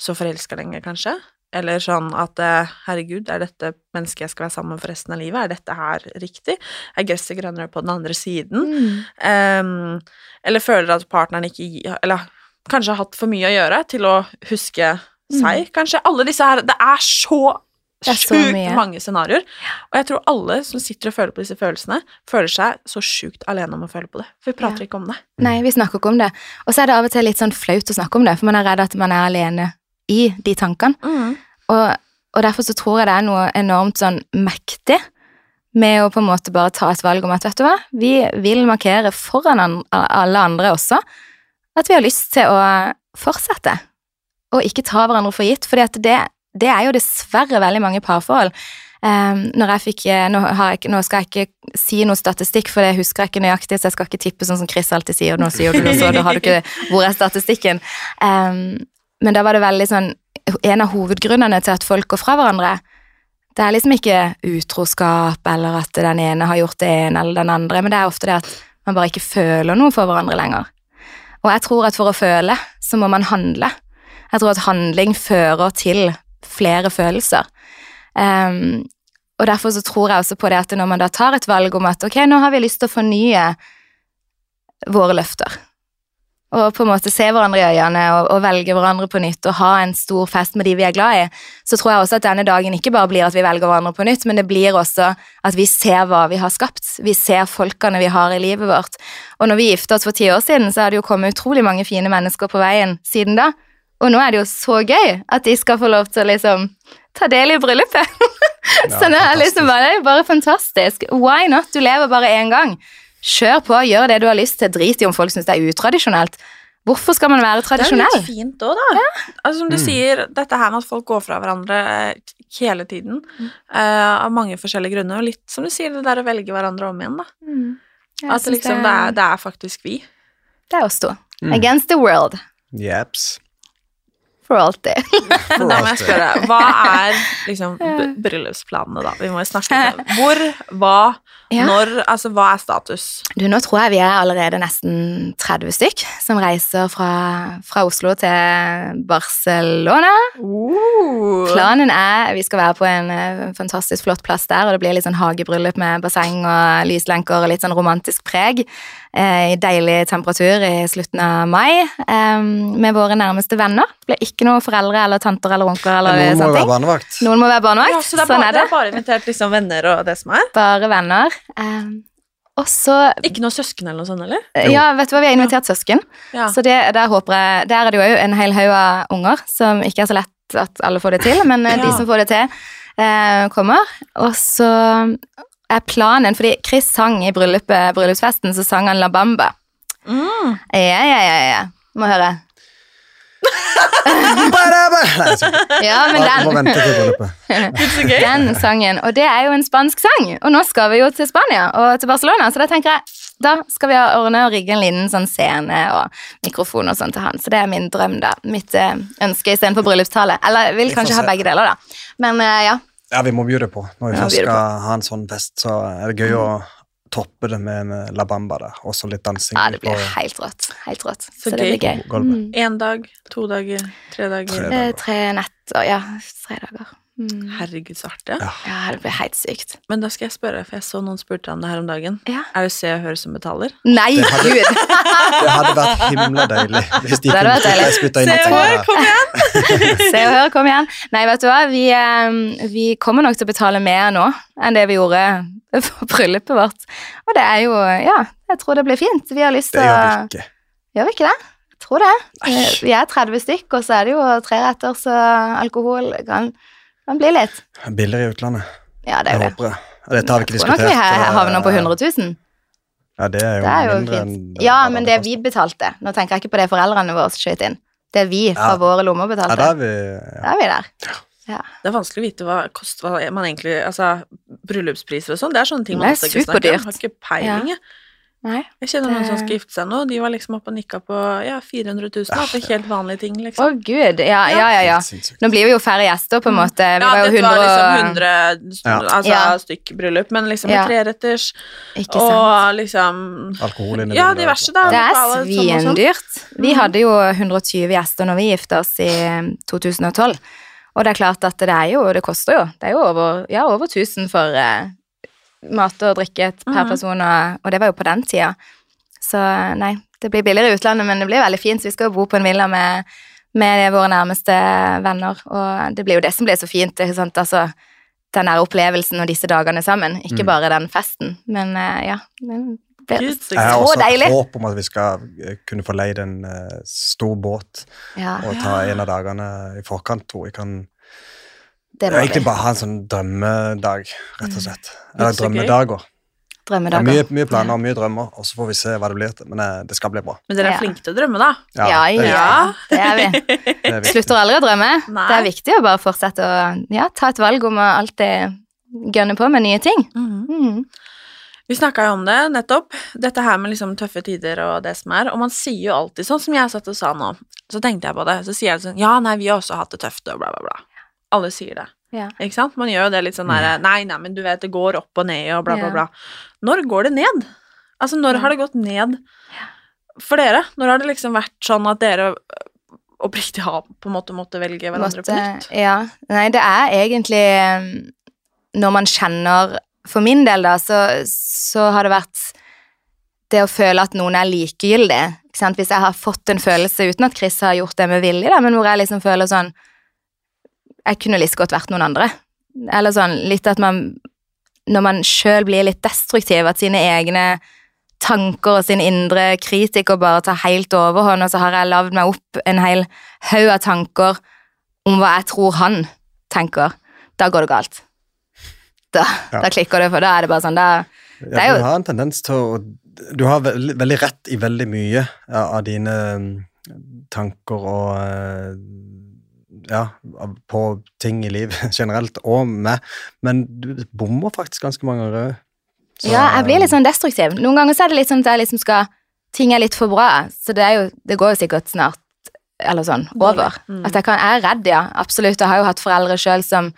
så forelska lenger, kanskje. Eller sånn at eh, herregud, er dette mennesket jeg skal være sammen med for resten av livet? Er dette her riktig? Er gresset grønnere på den andre siden? Mm. Um, eller føler at partneren ikke gir Eller kanskje har hatt for mye å gjøre til å huske seg, kanskje. Alle disse her Det er så Mm. Det er så sjukt mange scenarioer. Og jeg tror alle som sitter og føler på disse følelsene, føler seg så sjukt alene om å føle på det. For vi prater Ja. ikke om det. Nei, vi snakker ikke om det. Og så er det av og til litt sånn flaut å snakke om det, for man er redd at man er alene i de tankene. Og, og derfor så tror jeg det er noe enormt sånn mektig med å på en måte bare ta et valg om at vet du hva, vi vil markere foran an- alle andre også at vi har lyst til å fortsette, og ikke ta hverandre for gitt, at det, det er jo dessverre veldig mange parforhold. Um, når jeg fikk, eh, nå, har jeg, nå skal jeg ikke si noe statistikk, for det husker jeg ikke nøyaktig, så jeg skal ikke tippe sånn som Chris alltid sier, og nå sier du noe så da har du ikke Hvor er statistikken? Um, men da var det veldig sånn En av hovedgrunnene til at folk går fra hverandre, det er liksom ikke utroskap eller at den ene har gjort det ene eller den andre, men det er ofte det at man bare ikke føler noe for hverandre lenger. Og jeg tror at for å føle, så må man handle. Jeg tror at handling fører til flere følelser. Um, og derfor så tror jeg også på det at når man da tar et valg om at ok, nå har vi lyst til å fornye våre løfter, og på en måte se hverandre i øynene og, og velge hverandre på nytt og ha en stor fest med de vi er glad i, så tror jeg også at denne dagen ikke bare blir at vi velger hverandre på nytt, men det blir også at vi ser hva vi har skapt. Vi ser folkene vi har i livet vårt. Og når vi gifta oss for ti år siden, så har det jo kommet utrolig mange fine mennesker på veien siden da. Og nå er det jo så gøy at de skal få lov til å liksom ta del i bryllupet. så det er liksom bare, det er bare fantastisk. Why not? Du lever bare én gang. Kjør på, gjør det du har lyst til. Drit i om folk syns det er utradisjonelt. Hvorfor skal man være tradisjonell? Det er litt fint òg, da. Altså, som du Mm. sier, dette her med at folk går fra hverandre eh, hele tiden, eh, av mange forskjellige grunner, og litt som du sier, det der å velge hverandre om igjen, da. Mm. At liksom, det, er, det er faktisk vi. det er oss to. Mm. Against the world. Jeps. For alltid. Men da må jeg spørre, hva er liksom bryllupsplanene, da? Vi må jo snakke om det. Hvor, hva, Ja. når, altså hva er status? Du, nå tror jeg vi er allerede nesten 30 stykk som reiser fra, fra Oslo til Barcelona. Planen er vi skal være på en eh, fantastisk flott plass der, og det blir litt sånn hagebryllup med basseng og lyslenker og litt sånn romantisk preg. eh, I deilig temperatur i slutten av mai um, med våre nærmeste venner. Det blir ikke noen foreldre eller tanter eller onkler eller Noen må sånne være ting. barnevakt. Noen må være barnevakt. Ja, så det er, sånn bare, er det det. er bare invitert liksom venner og det som er? Bare venner. Eh, og så Ikke noe søsken eller noe sånt, eller? Ja, vet du hva, vi har invitert søsken. Ja. Så det, der håper jeg Der er det jo en hel haug av unger som ikke er så lett at alle får det til, men ja. de som får det til, eh, kommer. Og så er planen Fordi Chris sang i bryllupet, bryllupsfesten, så sang han La Bamba. Mm. Ja, ja, ja, ja. Må høre. Nei, så- Ja, men den, den sangen. Og det er jo en spansk sang. Og nå skal vi jo til Spania og til Barcelona, så da tenker jeg da skal vi ordne og rigge en liten sånn scene og mikrofon og sånn til han. Så det er min drøm, da. Mitt eh, ønske istedenfor bryllupstale. Eller vil kanskje ha begge deler, da. Men eh, ja. Ja, vi må bjude på. Når vi først skal ha en sånn fest, så er det gøy å toppe det med en La Bamba der. Også litt dansing. ja, det blir på helt rått. Helt rått. Så Så, det blir gøy. Én mm. Dag, to dager, tre dager. Tre. Eh, tre netter, ja. Tre dager. Mm. Herregud, så artig. Ja. Ja, det blir helt sykt. Men da skal jeg spørre, for jeg så noen spurte om det her om dagen. Ja. Er det Se og Hør som betaler? Nei, Det hadde- gud! Det hadde vært himla deilig hvis de Det kunne spytta inn Se og Hør, kom igjen! Se og hør, kom igjen. Nei, vet du hva, vi, eh, vi kommer nok til å betale mer nå enn det vi gjorde for bryllupet vårt. Og det er jo, ja, jeg tror det blir fint. Vi har lyst Det til gjør vi ikke. Gjør vi ikke det? Jeg tror det. Eh, Vi er 30 stykk, og så er det jo tre retter og alkohol. Det kan, kan bli litt. Billigere i utlandet. Ja, det er jo det. håper det. Og Dette har vi ikke Jeg tror nok vi ha- havner på eh, 100 000. Ja, det er jo, Det er jo mindre enn Ja, men det vi betalte. Nå tenker jeg ikke på det foreldrene våre skjøt inn. Det vi fra Ja. våre lommer Ja, betalte. da er vi ja. Er vi der. Det er vanskelig å vite hva kost, hva man egentlig Altså, bryllupspriser og sånn, det er sånne ting man ofte ikke snakker om. superdyrt. Har ikke peiling, jeg. Nei. Jeg kjenner noen som skal gifte seg nå, de var liksom oppe og nikka på ja, 400 000, da, for helt vanlige ting, Å, oh, gud. Ja, ja, ja. ja. Nå blir vi jo færre gjester, på en måte. Vi Ja, var jo dette 100 var liksom 100 altså, Ja. stykk bryllup, men liksom med treretters Ikke sant. og liksom Alkohol inni Ja, diverse, da. Det er sånn og svindyrt. Vi hadde jo 120 gjester når vi gifta oss i 2012. Og det er klart at det er jo Det koster jo. Det er jo over, ja, over 1000 for eh, mat og drikke per Mhm. person, og, og det var jo på den tida. Så nei, det blir billigere i utlandet, men det blir veldig fint. Så vi skal jo bo på en villa med, med våre nærmeste venner, og det blir jo det som blir så fint. Ikke sant? Altså, den der opplevelsen og disse dagene sammen, ikke Mm. bare den festen. Men eh, ja, det blir så deilig. Jeg har også deilig. håp om at vi skal eh, kunne få leid en uh, stor båt Ja, og ta en av dagene i forkant, tror jeg kan det må Egentlig vi. bare ha en sånn drømmedag, rett og slett. Eller så gøy. drømmedager. Er Drømmedager. mye, mye planer og mye drømmer, og så får vi se hva det blir. Men eh, det skal bli bra. Men dere er Ja. flinke til å drømme, da. Ja, ja, det, ja. Det er vi. det er. Slutter aldri å drømme. Nei. Det er viktig å bare fortsette å ja, ta et valg om å alltid gønne på med nye ting. Mm. Vi snakka jo om det nettopp, dette her med liksom tøffe tider og det som er, og man sier jo alltid sånn som jeg satt og sa nå, så tenkte jeg på det, så sier jeg sånn ja, nei, vi har også hatt det tøft og bla, bla, bla. Alle sier det. Ja. Ikke sant? Man gjør jo det litt sånn der Nei, nei, men du vet, det går opp og ned og bla, bla, bla. Når går det ned? Altså, når har det gått ned? for dere, når har det liksom vært sånn at dere øh, oppriktig har på en måte måttet velge hverandre på nytt? Ja. Nei, det er egentlig um, Når man kjenner For min del, da, så, så har det vært det å føle at noen er likegyldig. Ikke sant? Hvis jeg har fått en følelse uten at Chris har gjort det med vilje, da, men hvor jeg liksom føler sånn Jeg kunne like godt vært noen andre. Eller sånn litt at man Når man sjøl blir litt destruktiv, at sine egne tanker og sin indre kritiker bare tar helt overhånd, og så har jeg lagd meg opp en hel haug av tanker om hva jeg tror han tenker. Da går det galt. Da, Ja. da klikker det, for da er det bare sånn da, det Ja, du har en tendens til å Du har veldig, veldig rett i veldig mye av dine mm, tanker og eh, Ja, på ting i livet generelt, og meg, men du bommer faktisk ganske mange ganger òg. Ja, jeg blir litt sånn destruktiv. Noen ganger så er det litt sånn at jeg liksom skal Ting er litt for bra, så det er jo Det går jo sikkert snart eller sånn over. Mm. At jeg kan Jeg er redd, ja. Absolutt. Jeg har jo hatt foreldre sjøl som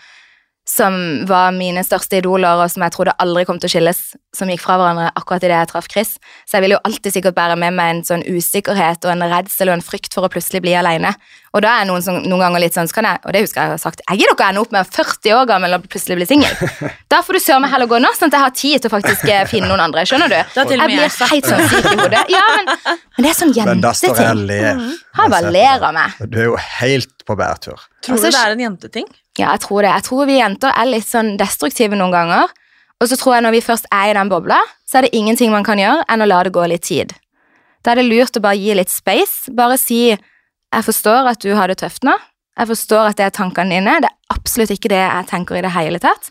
som var mine største idoler, og som jeg trodde aldri kom til å skilles, som gikk fra hverandre akkurat idet jeg traff Chris. Så jeg vil jo alltid sikkert bære med meg en sånn usikkerhet og en redsel og en frykt for å plutselig bli alene. Og da er noen som noen ganger litt sånn, så kan jeg, og det husker jeg har sagt, jeg gidder ikke å ende opp med 40 år gammel og plutselig bli singel. Da får du søren meg heller gå nå, sånn at jeg har tid til å faktisk eh, finne noen andre. Skjønner du? Jeg blir helt sånn syk i hodet. Ja, men, men det er sånn jenteting. Mm. Han bare ler av meg. Du er jo helt på bærtur. Tror Altså, du det er en jenteting? Ja, jeg tror det. Jeg tror vi jenter er litt sånn destruktive noen ganger. Og så tror jeg når vi først er i den bobla, så er det ingenting man kan gjøre enn å la det gå litt tid. Da er det lurt å bare gi litt space. Bare si 'Jeg forstår at du har det tøft nå'. Jeg forstår at det er tankene dine. Det er absolutt ikke det jeg tenker i det hele tatt.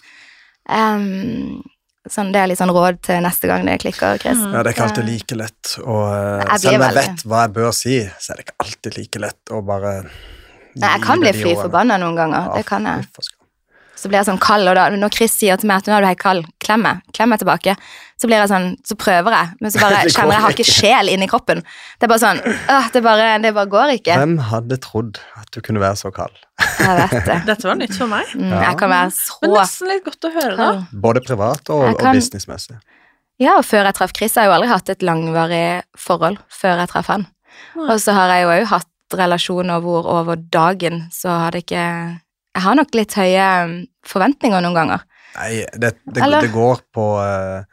Um, sånn, det er litt sånn råd til neste gang det klikker, Chris. Ja, det er ikke alltid like lett å eh, Selv om jeg vet hva jeg bør si, så er det ikke alltid like lett å bare Nei, jeg kan bli fly forbanna noen ganger. Ja, Det kan jeg. Så blir jeg sånn kald, og da, når Chris sier til meg at nå er du helt kald, klem meg, klem meg tilbake, så blir jeg sånn, så prøver jeg, men så bare kjenner jeg har ikke sjel inni kroppen. Det er bare sånn, øh, det bare, det bare går ikke. Hvem hadde trodd at du kunne være så kald? Jeg vet det. Dette var nytt for meg. Mm, jeg kan være Men nesten litt godt å høre, da. Både privat og, kan- og businessmessig. Ja, og før jeg traff Chris, har jeg jo aldri hatt et langvarig forhold før jeg traff han. Og så har jeg jo òg hatt relasjoner hvor over dagen så har det ikke Jeg har nok litt høye um, forventninger noen ganger. Nei, det, det, det går på uh,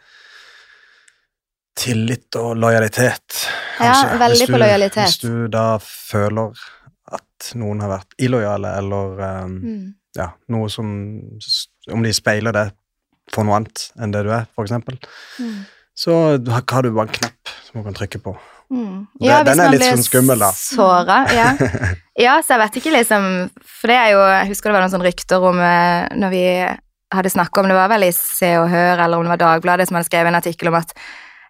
tillit og lojalitet, Ja, veldig du, på lojalitet. Hvis du da føler at noen har vært illojale, eller um, Mm. ja, noe som Om de speiler det for noe annet enn det du er, for eksempel, Mm. så har har du bare en knapp som du kan trykke på. Mm. Det- den er litt sånn skummel, da. Såret, ja. ja, så jeg vet ikke liksom For det er jo Jeg husker det var noen sånne rykter om eh, når vi hadde snakka om det var vel i Se og Hør, eller om det var Dagbladet som hadde skrevet en artikkel om at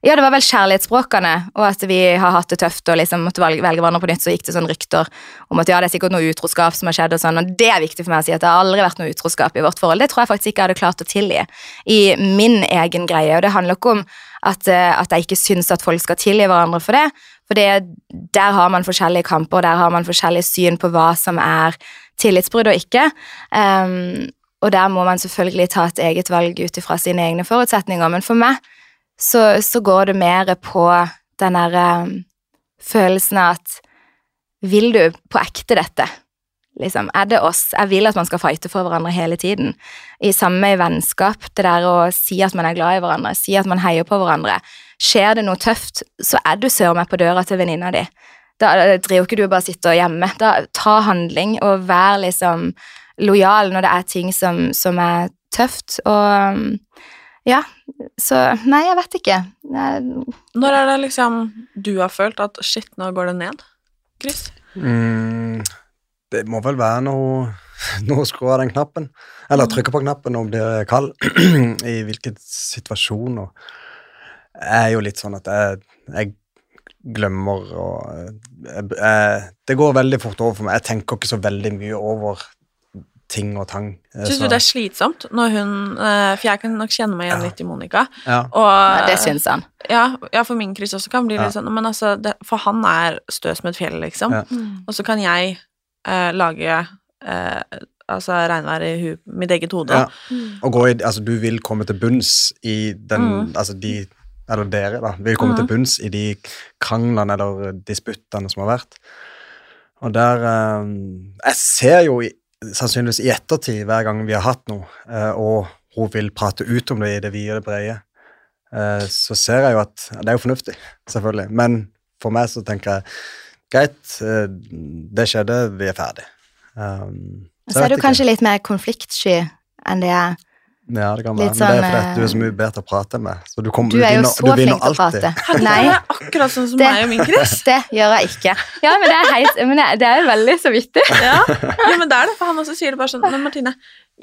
ja, det var vel kjærlighetsspråkene, og at vi har hatt det tøft og liksom måtte velge, hverandre på nytt, så gikk det sånn rykter om at ja, det er sikkert noe utroskap som har skjedd og sånn, og det er viktig for meg å si at det har aldri vært noe utroskap i vårt forhold. Det tror jeg faktisk ikke jeg hadde klart å tilgi i min egen greie, og det handler ikke om at, eh, at jeg ikke syns at folk skal tilgi hverandre for det, for det, der har man forskjellige kamper, og der har man forskjellige syn på hva som er tillitsbrudd og ikke. Um, og der må man selvfølgelig ta et eget valg ut ifra sine egne forutsetninger, men for meg så, så går det mer på den derre um, følelsen av at vil du på ekte dette? Liksom, er det oss? Jeg vil at man skal fighte for hverandre hele tiden. I samme vennskap, det der å si at man er glad i hverandre, si at man heier på hverandre. Skjer det noe tøft, så er du søren meg på døra til venninna di. Da driver ikke du bare sitter hjemme. Da, ta handling og vær liksom lojal når det er ting som, som er tøft. Og um, ja, så Nei, jeg vet ikke. Jeg, Når er det liksom du har følt at shit, nå går det ned? Chris? Mm, det må vel være noe, noe å skru av den knappen. Eller trykke på knappen og bli kald. I hvilken situasjon. Og jeg er jo litt sånn at jeg, jeg glemmer og jeg, jeg, Det går veldig fort over for meg. Jeg tenker ikke så veldig mye over ting og tang. Eh, Syns du det er slitsomt når hun eh, For jeg kan nok kjenne meg igjen Ja. litt i Monica. Ja. Og, Nei, det syns han. Ja, ja, for min Chris også kan bli Ja. litt sånn Men altså, det, for han er stø som et fjell, liksom. Ja. Og så kan jeg eh, lage eh, altså regnvær i hu mitt eget hode. Ja. Og gå i, altså, du vil komme til bunns i den Mm. Altså de eller dere, da, vil komme til bunns i de kranglene eller disputtene som har vært. Og der eh, Jeg ser jo i, sannsynligvis i ettertid, hver gang vi har hatt noe, eh, og hun vil prate ut om det i det vide og det brede, eh, så ser jeg jo at Det er jo fornuftig, selvfølgelig, men for meg så tenker jeg greit, eh, det skjedde, vi er ferdig. Um, så, så er du kanskje litt mer konfliktsky enn det er. Ja, det kan være. Sånn, Men det er sånn, fordi du er så eh, mye bedre til å prate med. Så du, kommer, Du er jo vinner, så flink til å prate. Nei, Det er akkurat sånn som Det- meg og min Chris. det gjør jeg ikke. Ja, men det er, helt, men det, det er jo veldig så vittig. Ja. ja, men det er det, for han også sier det bare sånn Men Martine,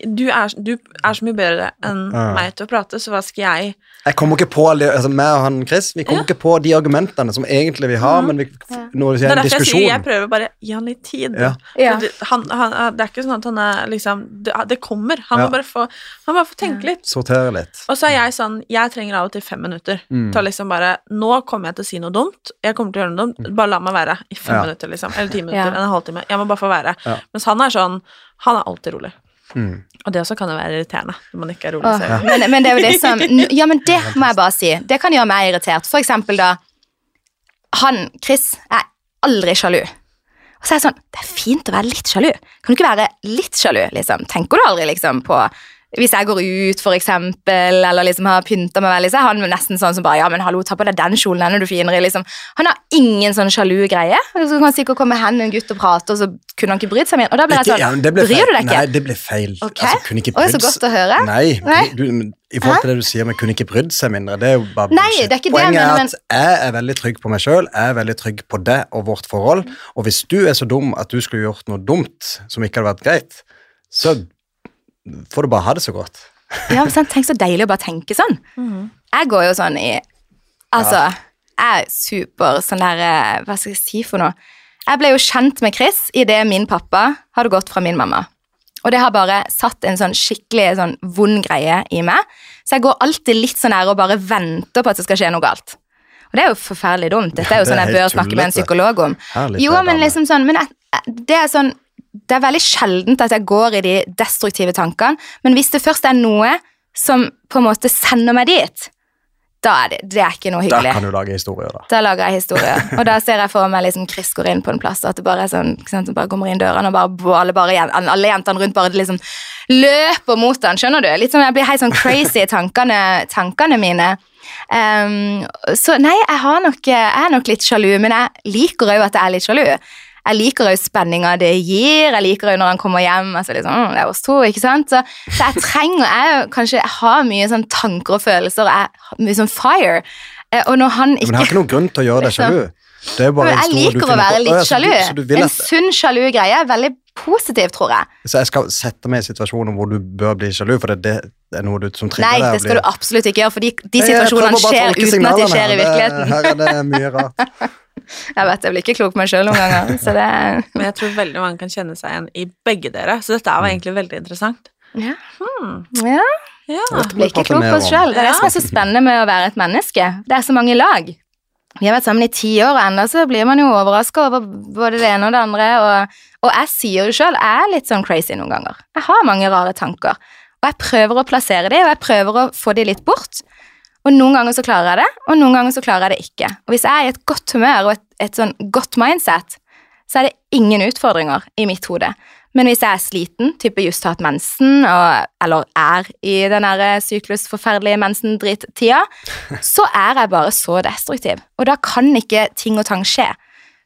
du er, du er så mye bedre enn Ja. meg til å prate, så hva skal jeg Jeg kommer ikke på alle, altså meg og han Chris, vi kommer ikke på de argumentene som egentlig vi har, men vi, når Det det er er en derfor jeg sier diskusjon jeg prøver bare gi han litt tid. Ja. Ja. Det, han, han, det er ikke sånn at han er liksom Det, det kommer. Han Ja. må bare få Han må bare få tenke litt. Sortere litt. Og så er jeg sånn Jeg trenger av og til fem minutter Mm. til å liksom bare Nå kommer jeg til å si noe dumt. Jeg kommer til å gjøre noe dumt. Bare la meg være i fem Ja. minutter, liksom. Eller ti minutter. Ja. En halvtime. Jeg må bare få være. Ja. Mens han er sånn Han er alltid rolig. Mm. Og det også kan jo være irriterende når man ikke er rolig Åh, Ja. men, men det er jo det som Ja, men det må jeg bare si. Det kan gjøre meg irritert. For eksempel da Han, Chris, er aldri sjalu. Og så er jeg sånn Det er fint å være litt sjalu. Kan du ikke være litt sjalu, liksom? Tenker du aldri liksom på hvis jeg går ut, for eksempel, eller liksom har pynta meg veldig, så er han nesten sånn som bare Ja, men hallo, ta på deg den kjolen, den er du finere i, liksom. Han har ingen sånn sjalu greie. Så kan han sikkert komme hen med en gutt og prate, og så kunne han ikke brydd seg mer. Og da ble jeg sånn ja, ble Bryr feil. du deg ikke? Nei, det ble feil. Okay. Altså, kunne ikke Oi, så godt å høre. Nei, Nei. Du, I forhold til det du sier, men kunne ikke brydd seg mindre, det er jo bare Nei, bullshit. det er ikke det, Poenget men- er at jeg er veldig trygg på meg sjøl, jeg er veldig trygg på det og vårt forhold, og hvis du er så dum at du skulle gjort noe dumt som ikke hadde vært greit, så får du bare ha det så godt. Ja, men sant, Tenk så deilig å bare tenke sånn. Jeg går jo sånn i Altså, jeg er super sånn der eh, Hva skal jeg si for noe? Jeg ble jo kjent med Chris idet min pappa hadde gått fra min mamma. Og det har bare satt en sånn skikkelig sånn vond greie i meg. Så jeg går alltid litt sånn her og bare venter på at det skal skje noe galt. Og det er jo forferdelig dumt. Dette er jo Ja, det er sånn jeg bør snakke med en psykolog om. Herlig Jo, men liksom sånn Men det er sånn Det er veldig sjeldent at jeg går i de destruktive tankene, men hvis det først er noe som på en måte sender meg dit, da er det, det er ikke noe Da hyggelig. kan du lage historier, da. Da lager jeg historier. Og da ser jeg for meg liksom Chris går inn på en plass, og at det bare er sånn ikke sant, bare kommer inn dørene, og bare, alle, bare, alle jentene rundt bare liksom løper mot han, skjønner du? Litt sånn, Jeg blir helt sånn crazy i tankene, tankene mine. Um, så nei, jeg, har nok, jeg er nok litt sjalu, men jeg liker òg at jeg er litt sjalu. Jeg liker òg spenninga det gir. Jeg liker òg når han kommer hjem. altså liksom, «Mm, det er oss to, ikke sant? Så, så jeg trenger jeg, kanskje, jeg har mye sånn tanker og følelser. Jeg mye sånn fire. Eh, Og når han ikke Men jeg har ikke noen grunn til å gjøre deg Liksom. sjalu. Det jeg liker å være litt sjalu. En sunn sjalu greie er veldig positiv, tror jeg. Så jeg skal sette meg i situasjoner hvor du bør bli sjalu, for det, det er noe du, som trigger deg. Nei, det skal du absolutt ikke gjøre, for de, situasjonene skjer uten at de skjer i virkeligheten. Her er det mye rart. Jeg vet, jeg blir ikke klok på meg sjøl noen ganger. Så det Men jeg tror veldig mange kan kjenne seg igjen i begge dere, så dette Mm. var egentlig veldig interessant. Ja. Hmm. ja. Ja. Blir ikke klok på oss sjøl. Det er det som er så spennende med å være et menneske. Det er så mange lag. Vi har vært sammen i ti år, og ennå så blir man jo overraska over både det ene og det andre. Og, og jeg sier jo sjøl, jeg er litt sånn crazy noen ganger. Jeg har mange rare tanker. Og jeg prøver å plassere dem, og jeg prøver å få dem litt bort. Og noen ganger så klarer jeg det, og noen ganger så klarer jeg det ikke. Og hvis jeg er i et godt humør og et, et sånn godt mindset, så er det ingen utfordringer i mitt hode. Men hvis jeg er sliten, type just hatt mensen, og, eller er i den syklusforferdelige mensen-drittida, så er jeg bare så destruktiv. Og da kan ikke ting og tang skje.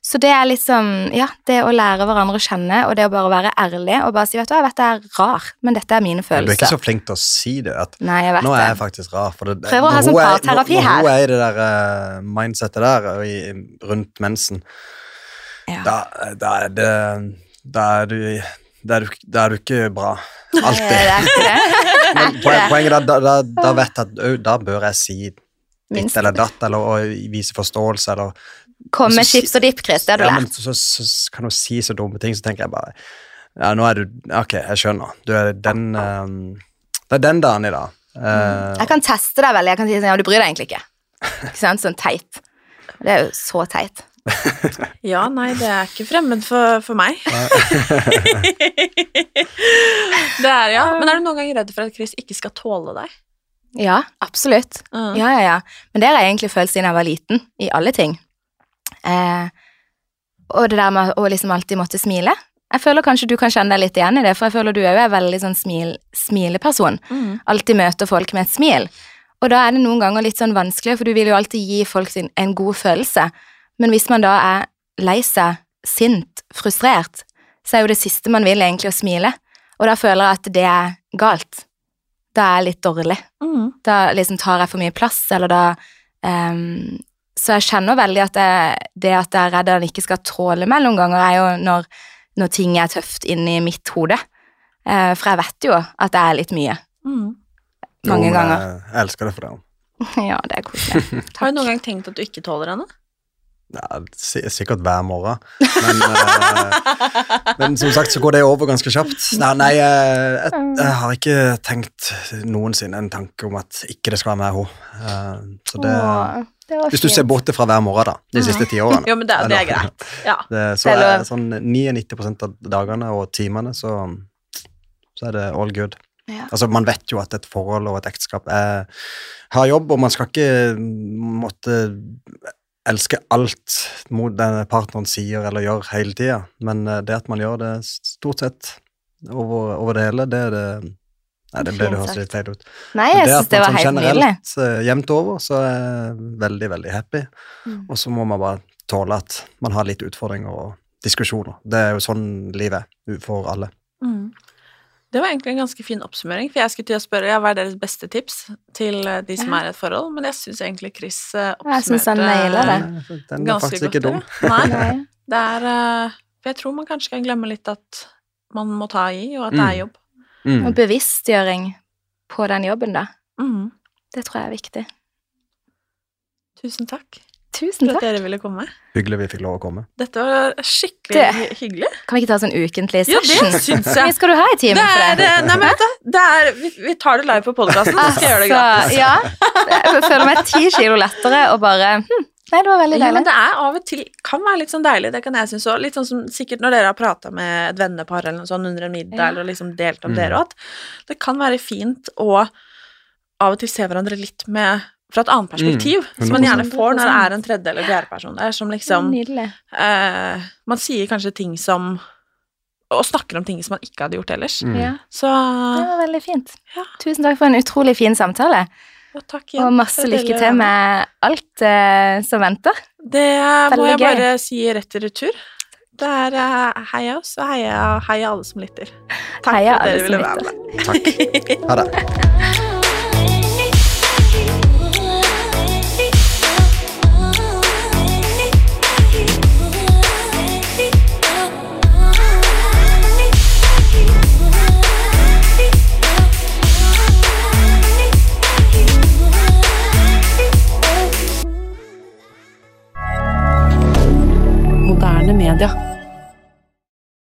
Så det er liksom, ja, det å lære hverandre å kjenne, og det å bare være ærlig, og bare si, vet du jeg vet det er rar, men dette er mine følelser. Du er ikke så flink til å si det. At Nei, jeg vet nå er jeg faktisk rar. For det, Prøver å ha sånn er- parterapi her. når hun er i det der uh, mindsetet der i, rundt mensen, Ja. da, da er det Da er du da er du, da er du ikke bra. Alltid. Men poenget er da, da, da vet jeg at da bør jeg si ditt eller datt, eller vise forståelse, eller Kom med chips og dipp, Chris, det har du ja, men så, så, så kan du si så dumme ting, så tenker jeg bare Ja, nå er du Ok, jeg skjønner. Du er den um, Det er den dagen i dag. Uh, Jeg kan teste deg veldig, jeg kan si sånn, ja, du bryr deg egentlig ikke. Ikke sant, sånn teit. Det er jo så teit. Ja, nei, det er ikke fremmed for, for meg. det er, ja. Men er du noen gang redd for at Chris ikke skal tåle deg? Ja, absolutt. Mm. Ja, ja, ja. Men det har jeg egentlig følt siden jeg var liten, i alle ting. Eh, og det der med å liksom alltid måtte smile. Jeg føler kanskje du kan kjenne deg litt igjen i det, for jeg føler du er jo en veldig sånn smil, smileperson. Mm. Alltid møter folk med et smil. Og da er det noen ganger litt sånn vanskelig, for du vil jo alltid gi folk sin, en god følelse. Men hvis man da er lei seg, sint, frustrert, så er jo det siste man vil egentlig å smile. Og da føler jeg at det er galt. Da er jeg litt dårlig. Mm. Da liksom tar jeg for mye plass, eller da ehm, Så jeg kjenner veldig at jeg, det at jeg er redd han ikke skal tåle meg noen ganger, er jo når, når ting er tøft inni mitt hode. Eh, for jeg vet jo at det er litt mye. Mm. Mange Jo, ganger. Jeg, jeg elsker det for det. ja, det er koselig. Har du noen gang tenkt at du ikke tåler henne? Ja, sikkert hver morgen. Men, uh, men som sagt så går det over ganske kjapt. Nei, nei eh, jeg, jeg har ikke tenkt noensinne en tanke om at ikke det skal være med henne. Uh, så det, hvis du ser bort fra hver morgen, da, de siste ti årene. Jo, men det, det er greit. Ja. Det, så er det sånn 99 av dagene og timene, så, så er det all good. Ja. Altså, man vet jo at et forhold og et ekteskap er, har jobb, og man skal ikke måtte elske alt mot den partneren sier eller gjør hele tida, men eh, det at man gjør det stort sett over, over det hele, det er det Nei, det ble det høres litt feil ut. Nei, Men jeg at syns det man var sånn helt nydelig. generelt, eh, Jevnt over, så er jeg veldig, veldig happy. Mm. Og så må man bare tåle at man har litt utfordringer og diskusjoner. Det er jo sånn livet er for alle. Mm. Det var egentlig en ganske fin oppsummering, for jeg skulle til å spørre ja, hva er deres beste tips til eh, de som Ja. er i et forhold, men jeg syns egentlig Chris oppsummerte Jeg synes han nailer det. Den er faktisk ikke dum. Nei, det er eh, For jeg tror man kanskje kan glemme litt at man må ta i, og at det er jobb. Mm. Og bevisstgjøring på den jobben, da. Mm. Det tror jeg er viktig. Tusen takk Tusen for at dere ville komme. Hyggelig vi fikk lov å komme. Dette var skikkelig Det- hyggelig. Kan vi ikke ta sånn ukentlig Ja, session? det syns Hvor mye skal du ha i timen Det for det? det? nei, men vet du, det er, vi, vi tar det live på podkasten, så skal jeg gjøre det gratis. Altså, ja. Jeg føler meg ti kilo lettere og bare hm, Nei, det var veldig Ja, men det er av og til kan være litt sånn deilig, det kan jeg synes òg. Litt sånn som sikkert når dere har prata med et vennepar eller noe sånt under en middag, Ja. eller liksom delt om Mm. dere, òg, at det kan være fint å av og til se hverandre litt med fra et annet perspektiv, Mm, som man gjerne får når det er en tredje eller fjerde person der, som liksom Nydelig. eh, Man sier kanskje ting som Og snakker om ting som man ikke hadde gjort ellers. Mm. Ja, Så det var veldig fint. Ja. Tusen takk for en utrolig fin samtale, og takk igjen. og masse lykke til med alt eh, som venter. Det må jeg gøy. bare si rett i retur. Det er uh, heia oss, og heia, heia alle som lytter. Takk Heia for at dere ville være med. Takk. Ha det. Canada.